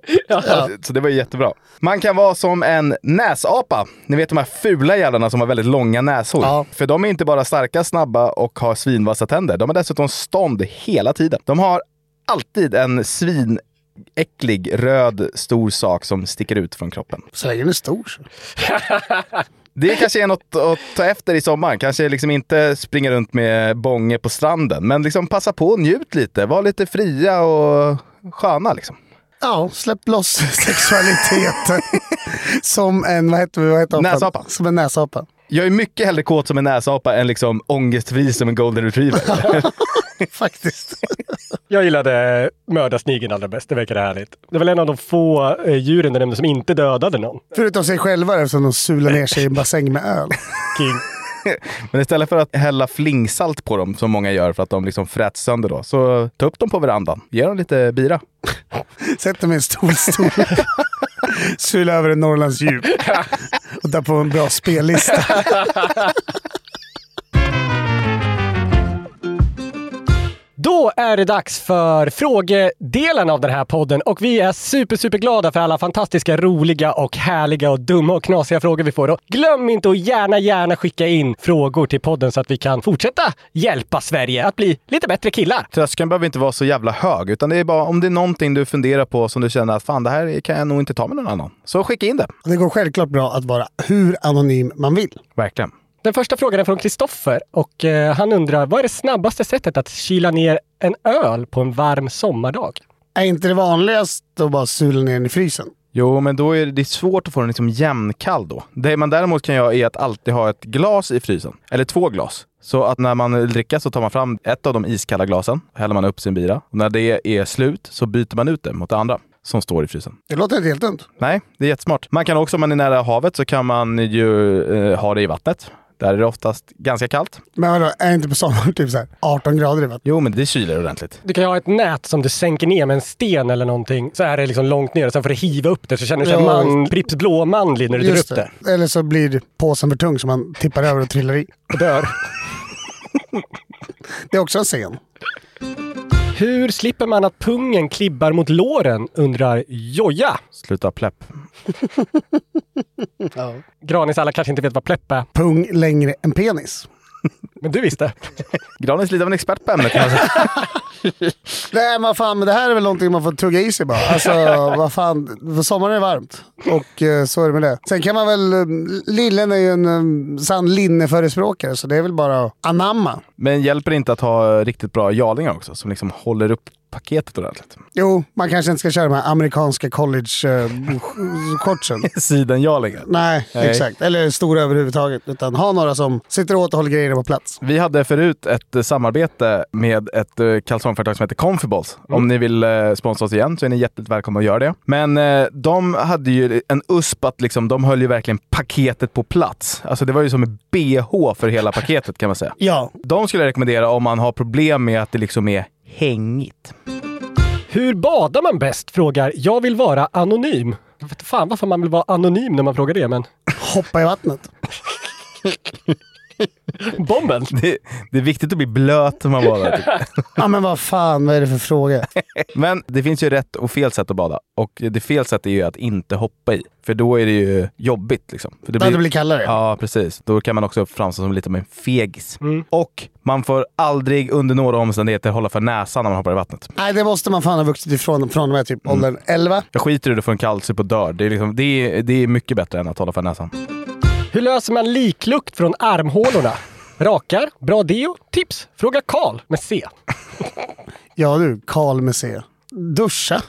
Så det var ju jättebra. Man kan vara som en näsapa. Ni vet de här fula jävlarna som har väldigt långa näsor. För de är inte bara starka, snabba och har svinvassa tänder. De har dessutom stånd hela tiden. De har alltid en svinäcklig röd stor sak som sticker ut från kroppen. Så länge den är stor så. Det kanske är något att ta efter i sommar. Kanske liksom inte springa runt med bånge på stranden, men liksom passa på och njut lite. Var lite fria och sköna liksom. Ja, släpp loss sexualiteten. som en, vad heter, vad heter? Näsapa. Som en näsapa. Jag är mycket hellre kåt som en näsapa än liksom ångestfri som en golden retriever. Faktiskt. Jag gillade mördarsnigeln allra bäst. Det verkade härligt. Det var en av de få eh, djuren där nämnde som inte dödade någon. Förutom sig själva eftersom de sular ner sig i en bassäng med öl. King. Men istället för att hälla flingsalt på dem, som många gör för att de liksom fräts sönder då, så ta upp dem på verandan. Ge dem lite bira. Sätt dem i en stolstol. Sula över en Norrlands djup. Och där på en bra spellista. Då är det dags för frågedelen av den här podden och vi är super, super glada för alla fantastiska, roliga och härliga och dumma och knasiga frågor vi får. Och glöm inte att gärna, gärna skicka in frågor till podden så att vi kan fortsätta hjälpa Sverige att bli lite bättre killar. Tröskeln behöver inte vara så jävla hög, utan det är bara om det är någonting du funderar på som du känner att fan, det här kan jag nog inte ta med någon annan. Så skicka in det. Det går självklart bra att vara hur anonym man vill. Verkligen. Den första frågan är från Kristoffer och eh, han undrar vad är det snabbaste sättet att kyla ner en öl på en varm sommardag? Är inte det vanligast att bara sula ner den i frysen? Jo, men då är det, det är svårt att få den liksom jämnkall då. Det man däremot kan göra är att alltid ha ett glas i frysen. Eller två glas. Så att när man dricka så tar man fram ett av de iskalla glasen, häller man upp sin bira. Och när det är slut så byter man ut det mot det andra som står i frysen. Det låter inte helt dumt. Nej, det är jättesmart. Man kan också, om man är nära havet, så kan man ju eh, ha det i vattnet. Där är det oftast ganska kallt. Men vadå, är det inte på sommaren typ så här 18 grader i vattnet? Jo, men det kyler ordentligt. Du kan ju ha ett nät som du sänker ner med en sten eller någonting. Så är det liksom långt ner och sen får du hiva upp det så känner du dig Ja. man, Pripps blåmanlig när du drar upp det. det. Eller så blir påsen för tung så man tippar över och trillar i. Och dör. Det är också en scen. Hur slipper man att pungen klibbar mot låren, undrar Joja. Sluta plepp. Ja. Granis alla kanske inte vet vad plepp är. Pung längre än penis. Men du visste. Granis lite av en expert på ämnet säga. Nej men vad fan, men det här är väl någonting man får tugga i sig bara. Alltså vad fan, för sommaren är varmt. Och eh, så är det med det. Sen kan man väl, eh, Lillen är ju en um, sann linneförespråkare så det är väl bara att anamma. Men hjälper det inte att ha riktigt bra jarlingar också, som liksom håller upp paketet ordentligt? Jo, man kanske inte ska köra de här amerikanska college-shortsen. Sidenjarlingar. Nej, Nej. exakt. Eller stora överhuvudtaget. Utan ha några som sitter åt och håller grejerna på plats. Vi hade förut ett eh, samarbete med ett eh, kalsongföretag som heter Comfortables. Mm. Om ni vill eh, sponsra oss igen så är ni hjärtligt välkomna att göra det. Men de hade ju en USP att liksom, de höll ju verkligen paketet på plats. Alltså det var ju som en BH för hela paketet kan man säga. Ja. De skulle jag rekommendera om man har problem med att det liksom är hängigt. Hur badar man bäst? Frågar Jag vill vara anonym. Jag vet fan varför man vill vara anonym när man frågar det, men... Hoppa i vattnet. Bomben! Det, det är viktigt att bli blöt när man badar. typ. Ja men vad fan, vad är det för fråga? Men det finns ju rätt och fel sätt att bada. Och det fel sättet är ju att inte hoppa i. För då är det ju jobbigt. Liksom. För Ja, det blir kallare. Ja, precis. Då kan man också framstå som lite av en fegis. Och man får aldrig under några omständigheter hålla för näsan när man hoppar i vattnet. Nej, det måste man fan ha vuxit ifrån från och med typ åldern 11. Jag skiter i det, du får en kallsup och dör. Det är, liksom, det, är, det är mycket bättre än att hålla för näsan. Hur löser man liklukt från armhålorna? Rakar? Bra deo? Tips? Fråga Karl med C. Ja du, Karl med C. Duscha.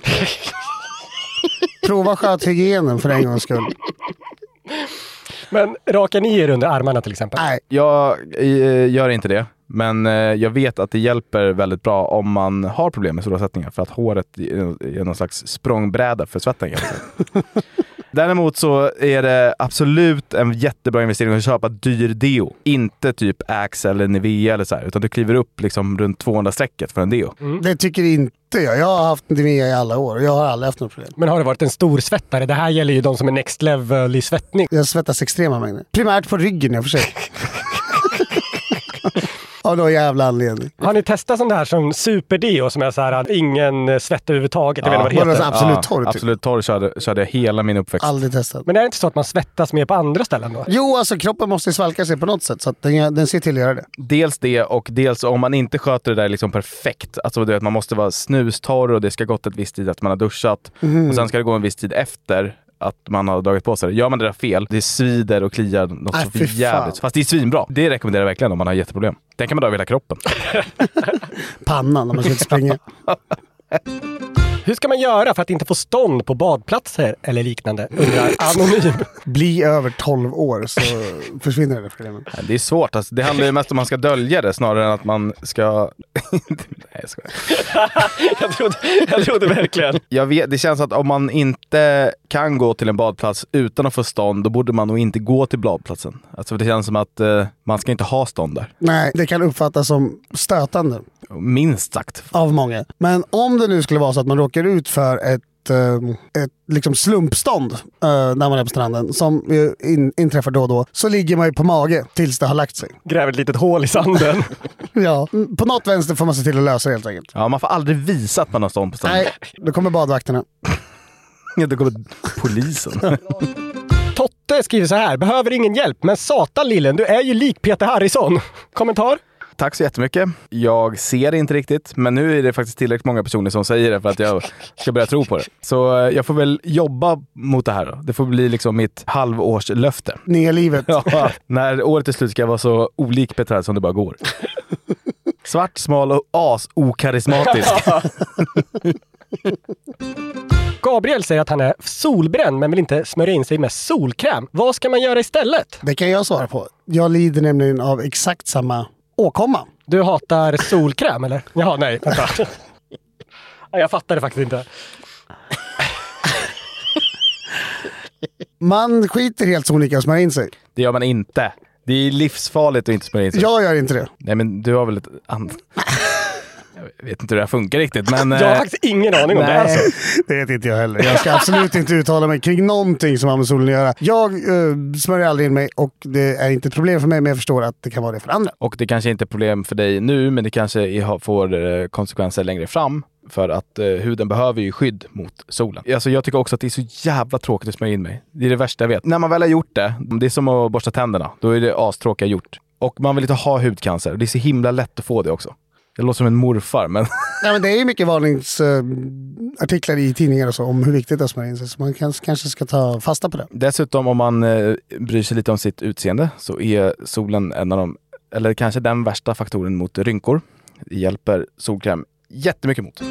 Prova sköthygienen för en gångs skull. Men rakar ni er under armarna till exempel? Nej. Jag eh, gör inte det. Men eh, jag vet att det hjälper väldigt bra om man har problem med solsättningar för att håret är någon slags språngbräda för svetten. Däremot så är det absolut en jättebra investering att köpa dyr deo. Inte typ Axe eller Nivea eller så här, utan du kliver upp liksom runt 200-strecket för en deo. Det tycker inte jag. Jag har haft Nivea i alla år och jag har aldrig haft något problem. Men har det varit en stor svettare? Det här gäller ju de som är next level i svettning. Jag svettas extrema mängder. Primärt på ryggen i och för sig. Av någon jävla anledning. Har ni testat sån där som superdeo som är så här att ingen svett överhuvudtaget? Jag vet inte vad det heter. Absolut torr, typ. Absolut torr körde, körde jag hela min uppväxt. Aldrig testat. Men är det inte så att man svettas mer på andra ställen då? Jo, alltså kroppen måste ju svalka sig på något sätt så att den, den ser till att göra det. Dels det och dels om man inte sköter det där liksom perfekt. Alltså du vet, man måste vara snustorr och det ska gått ett visst tid att man har duschat. Mhm. Och sen ska det gå en viss tid efter att man har dragit på sig det. Gör man det där fel, det svider och kliar något Nej, så för jävligt. Fast det är svinbra. Det rekommenderar jag verkligen om man har jätteproblem. Den kan man dra över hela kroppen. Pannan när man ska ut springa. Hur ska man göra för att inte få stånd på badplatser eller liknande? Undrar Anonym. Bli över 12 år så försvinner det problemet. Det är svårt. Alltså, det handlar ju mest om att man ska dölja det snarare än att man ska... Nej, jag skojar. jag, trodde, jag trodde verkligen. Jag vet, det känns att om man inte kan gå till en badplats utan att få stånd, då borde man nog inte gå till badplatsen. Alltså det känns som att eh, man ska inte ha stånd där. Nej, det kan uppfattas som stötande Minst sagt. av många. Men om det nu skulle vara så att man råkar ut för ett, eh, ett liksom slumpstånd eh, när man är på stranden, som in, inträffar då och då, så ligger man ju på mage tills det har lagt sig. Gräver ett litet hål i sanden. Ja, mm, på något vänster får man se till att lösa det helt enkelt. Ja, man får aldrig visa att man har stånd på stranden. Nej, då kommer badvakterna. Då kommer polisen. Totte skriver så här. Behöver ingen hjälp, men satan lillen, du är ju lik Peter Harrison. Kommentar? Tack så jättemycket. Jag ser det inte riktigt, men nu är det faktiskt tillräckligt många personer som säger det för att jag ska börja tro på det. Så eh, jag får väl jobba mot det här då. Det får bli liksom mitt halvårslöfte. Nya livet. Ja, när året är slut ska jag vara så olik Harrison som det bara går. Svart, smal och as-okarismatisk. Gabriel säger att han är solbränd men vill inte smörja in sig med solkräm. Vad ska man göra istället? Det kan jag svara på. Jag lider nämligen av exakt samma åkomma. Du hatar solkräm eller? Jaha, nej, vänta. Ja, Jag fattar det faktiskt inte. Man skiter helt sonika att smörja in sig. Det gör man inte. Det är livsfarligt att inte smörja in sig. Jag gör inte det. Nej men du har väl ett annat... Jag vet inte hur det här funkar riktigt men... Jag har eh, faktiskt ingen aning om det nej. så. Det vet inte jag heller. Jag ska absolut inte uttala mig kring någonting som har med solen att göra. Jag eh, smörjer aldrig in mig och det är inte ett problem för mig men jag förstår att det kan vara det för andra. Och det kanske inte är ett problem för dig nu, men det kanske får eh, konsekvenser längre fram. För att eh, huden behöver ju skydd mot solen. Alltså, jag tycker också att det är så jävla tråkigt att smörja in mig. Det är det värsta jag vet. När man väl har gjort det, det är som att borsta tänderna. Då är det astråkiga gjort. Och man vill inte ha hudcancer. Det är så himla lätt att få det också. Jag låter som en morfar, men Nej, men det är ju mycket varningsartiklar i tidningar och så om hur viktigt det är att smörja in sig. Så man kanske, kanske ska ta fasta på det. dessutom om man eh, bryr sig lite om sitt utseende så är solen en av de, eller kanske den värsta faktoren mot rynkor. Det hjälper solkräm jättemycket mot.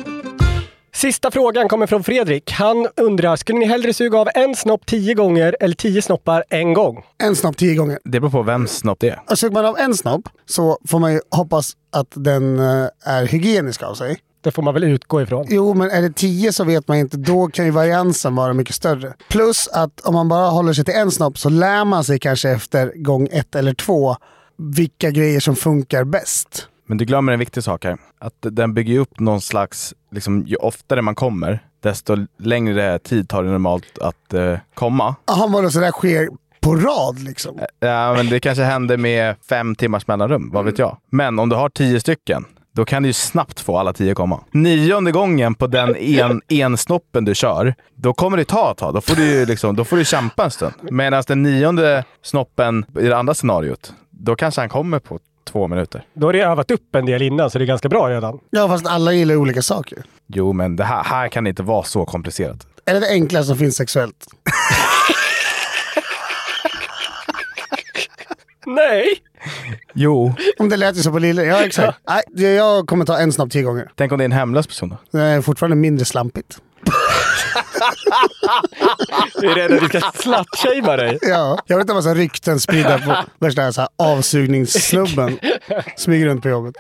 Sista frågan kommer från Fredrik. Han undrar, skulle ni hellre suga av en snopp tio gånger eller tio snoppar en gång? En snopp tio gånger. Det beror på vems snopp det är. Och suger man av en snopp så får man ju hoppas att den eh, är hygienisk av sig. Det får man väl utgå ifrån. Jo, men är det tio så vet man inte. Då kan ju variansen vara mycket större. Plus att om man bara håller sig till en snopp så lär man sig kanske efter gång ett eller två vilka grejer som funkar bäst. Men du glömmer en viktig sak här. Att den bygger upp någon slags, liksom, ju oftare man kommer, desto längre tid tar det normalt att eh, komma. Jaha, vadå, så det sker på rad liksom? Ja, men det kanske händer med fem timmars mellanrum, vad vet jag. Men om du har tio stycken, då kan du ju snabbt få alla tio komma. Nionde gången på den en, en snoppen du kör, då kommer det ta ett tag. Då får du, ju liksom, då får du kämpa en stund. Medan den nionde snoppen i det andra scenariot, då kanske han kommer på två minuter. Då har det övat upp en del innan så det är ganska bra redan. Ja, fast alla gillar olika saker. Jo, men det här, här kan det inte vara så komplicerat. Är det det enklaste som finns sexuellt? Nej! Jo. Om det lät ju så på Lille. Ja, exakt. Nej, jag kommer ta en snopp tio gånger. Tänk om det är en hemlös person då? Det är fortfarande mindre slampigt. Jag är rädd att vi ska slutshamea dig. Ja, jag vill inte ha massa rykten spridda på värsta så här avsugningssnubben. Smyger runt på jobbet.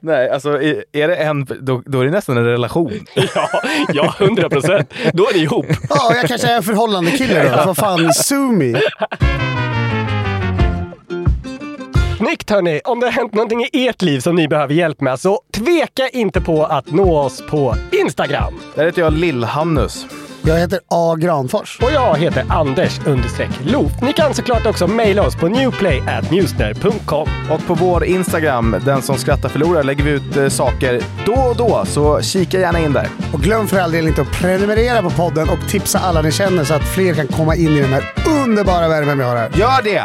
Nej, alltså är det en, då, då är det nästan en relation. Ja, ja, hundra procent. Då är ni ihop. Ja, jag kanske är en förhållande kille då. Vad fan, sue me. Snyggt hörni! Om det har hänt någonting i ert liv som ni behöver hjälp med så tveka inte på att nå oss på Instagram. Där heter jag Lill-Hannus. Jag heter A. Granfors. Och jag heter Anders understreck Loof. Ni kan såklart också mejla oss på newplay.newsner.com. Och på vår Instagram, den som skrattar förlorar, lägger vi ut eh, saker då och då. Så kika gärna in där. Och glöm för all del inte att prenumerera på podden och tipsa alla ni känner så att fler kan komma in i den här underbara värmen vi har här. Gör det!